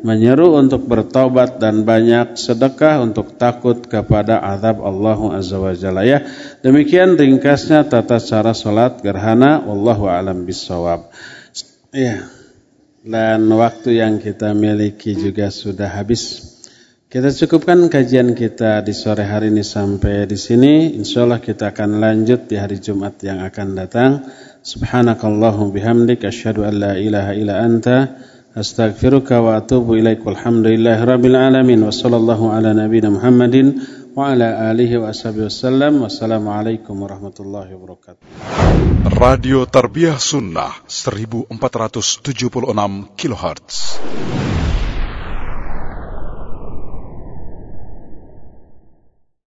menyeru untuk bertobat dan banyak sedekah untuk takut kepada azab Allah Azza wa Jalla ya. Demikian ringkasnya tata cara salat gerhana wallahu alam bisawab. Ya. Dan waktu yang kita miliki juga sudah habis. Kita cukupkan kajian kita di sore hari ini sampai di sini. Insya Allah kita akan lanjut di hari Jumat yang akan datang. Subhanakallahum bihamdik. Asyhadu an la ilaha illa anta. Astaghfiruka wa atubu ilaik. Walhamdulillahi alamin. Wassalamualaikum warahmatullahi wabarakatuh. Radio Tarbiyah Sunnah 1476 kHz.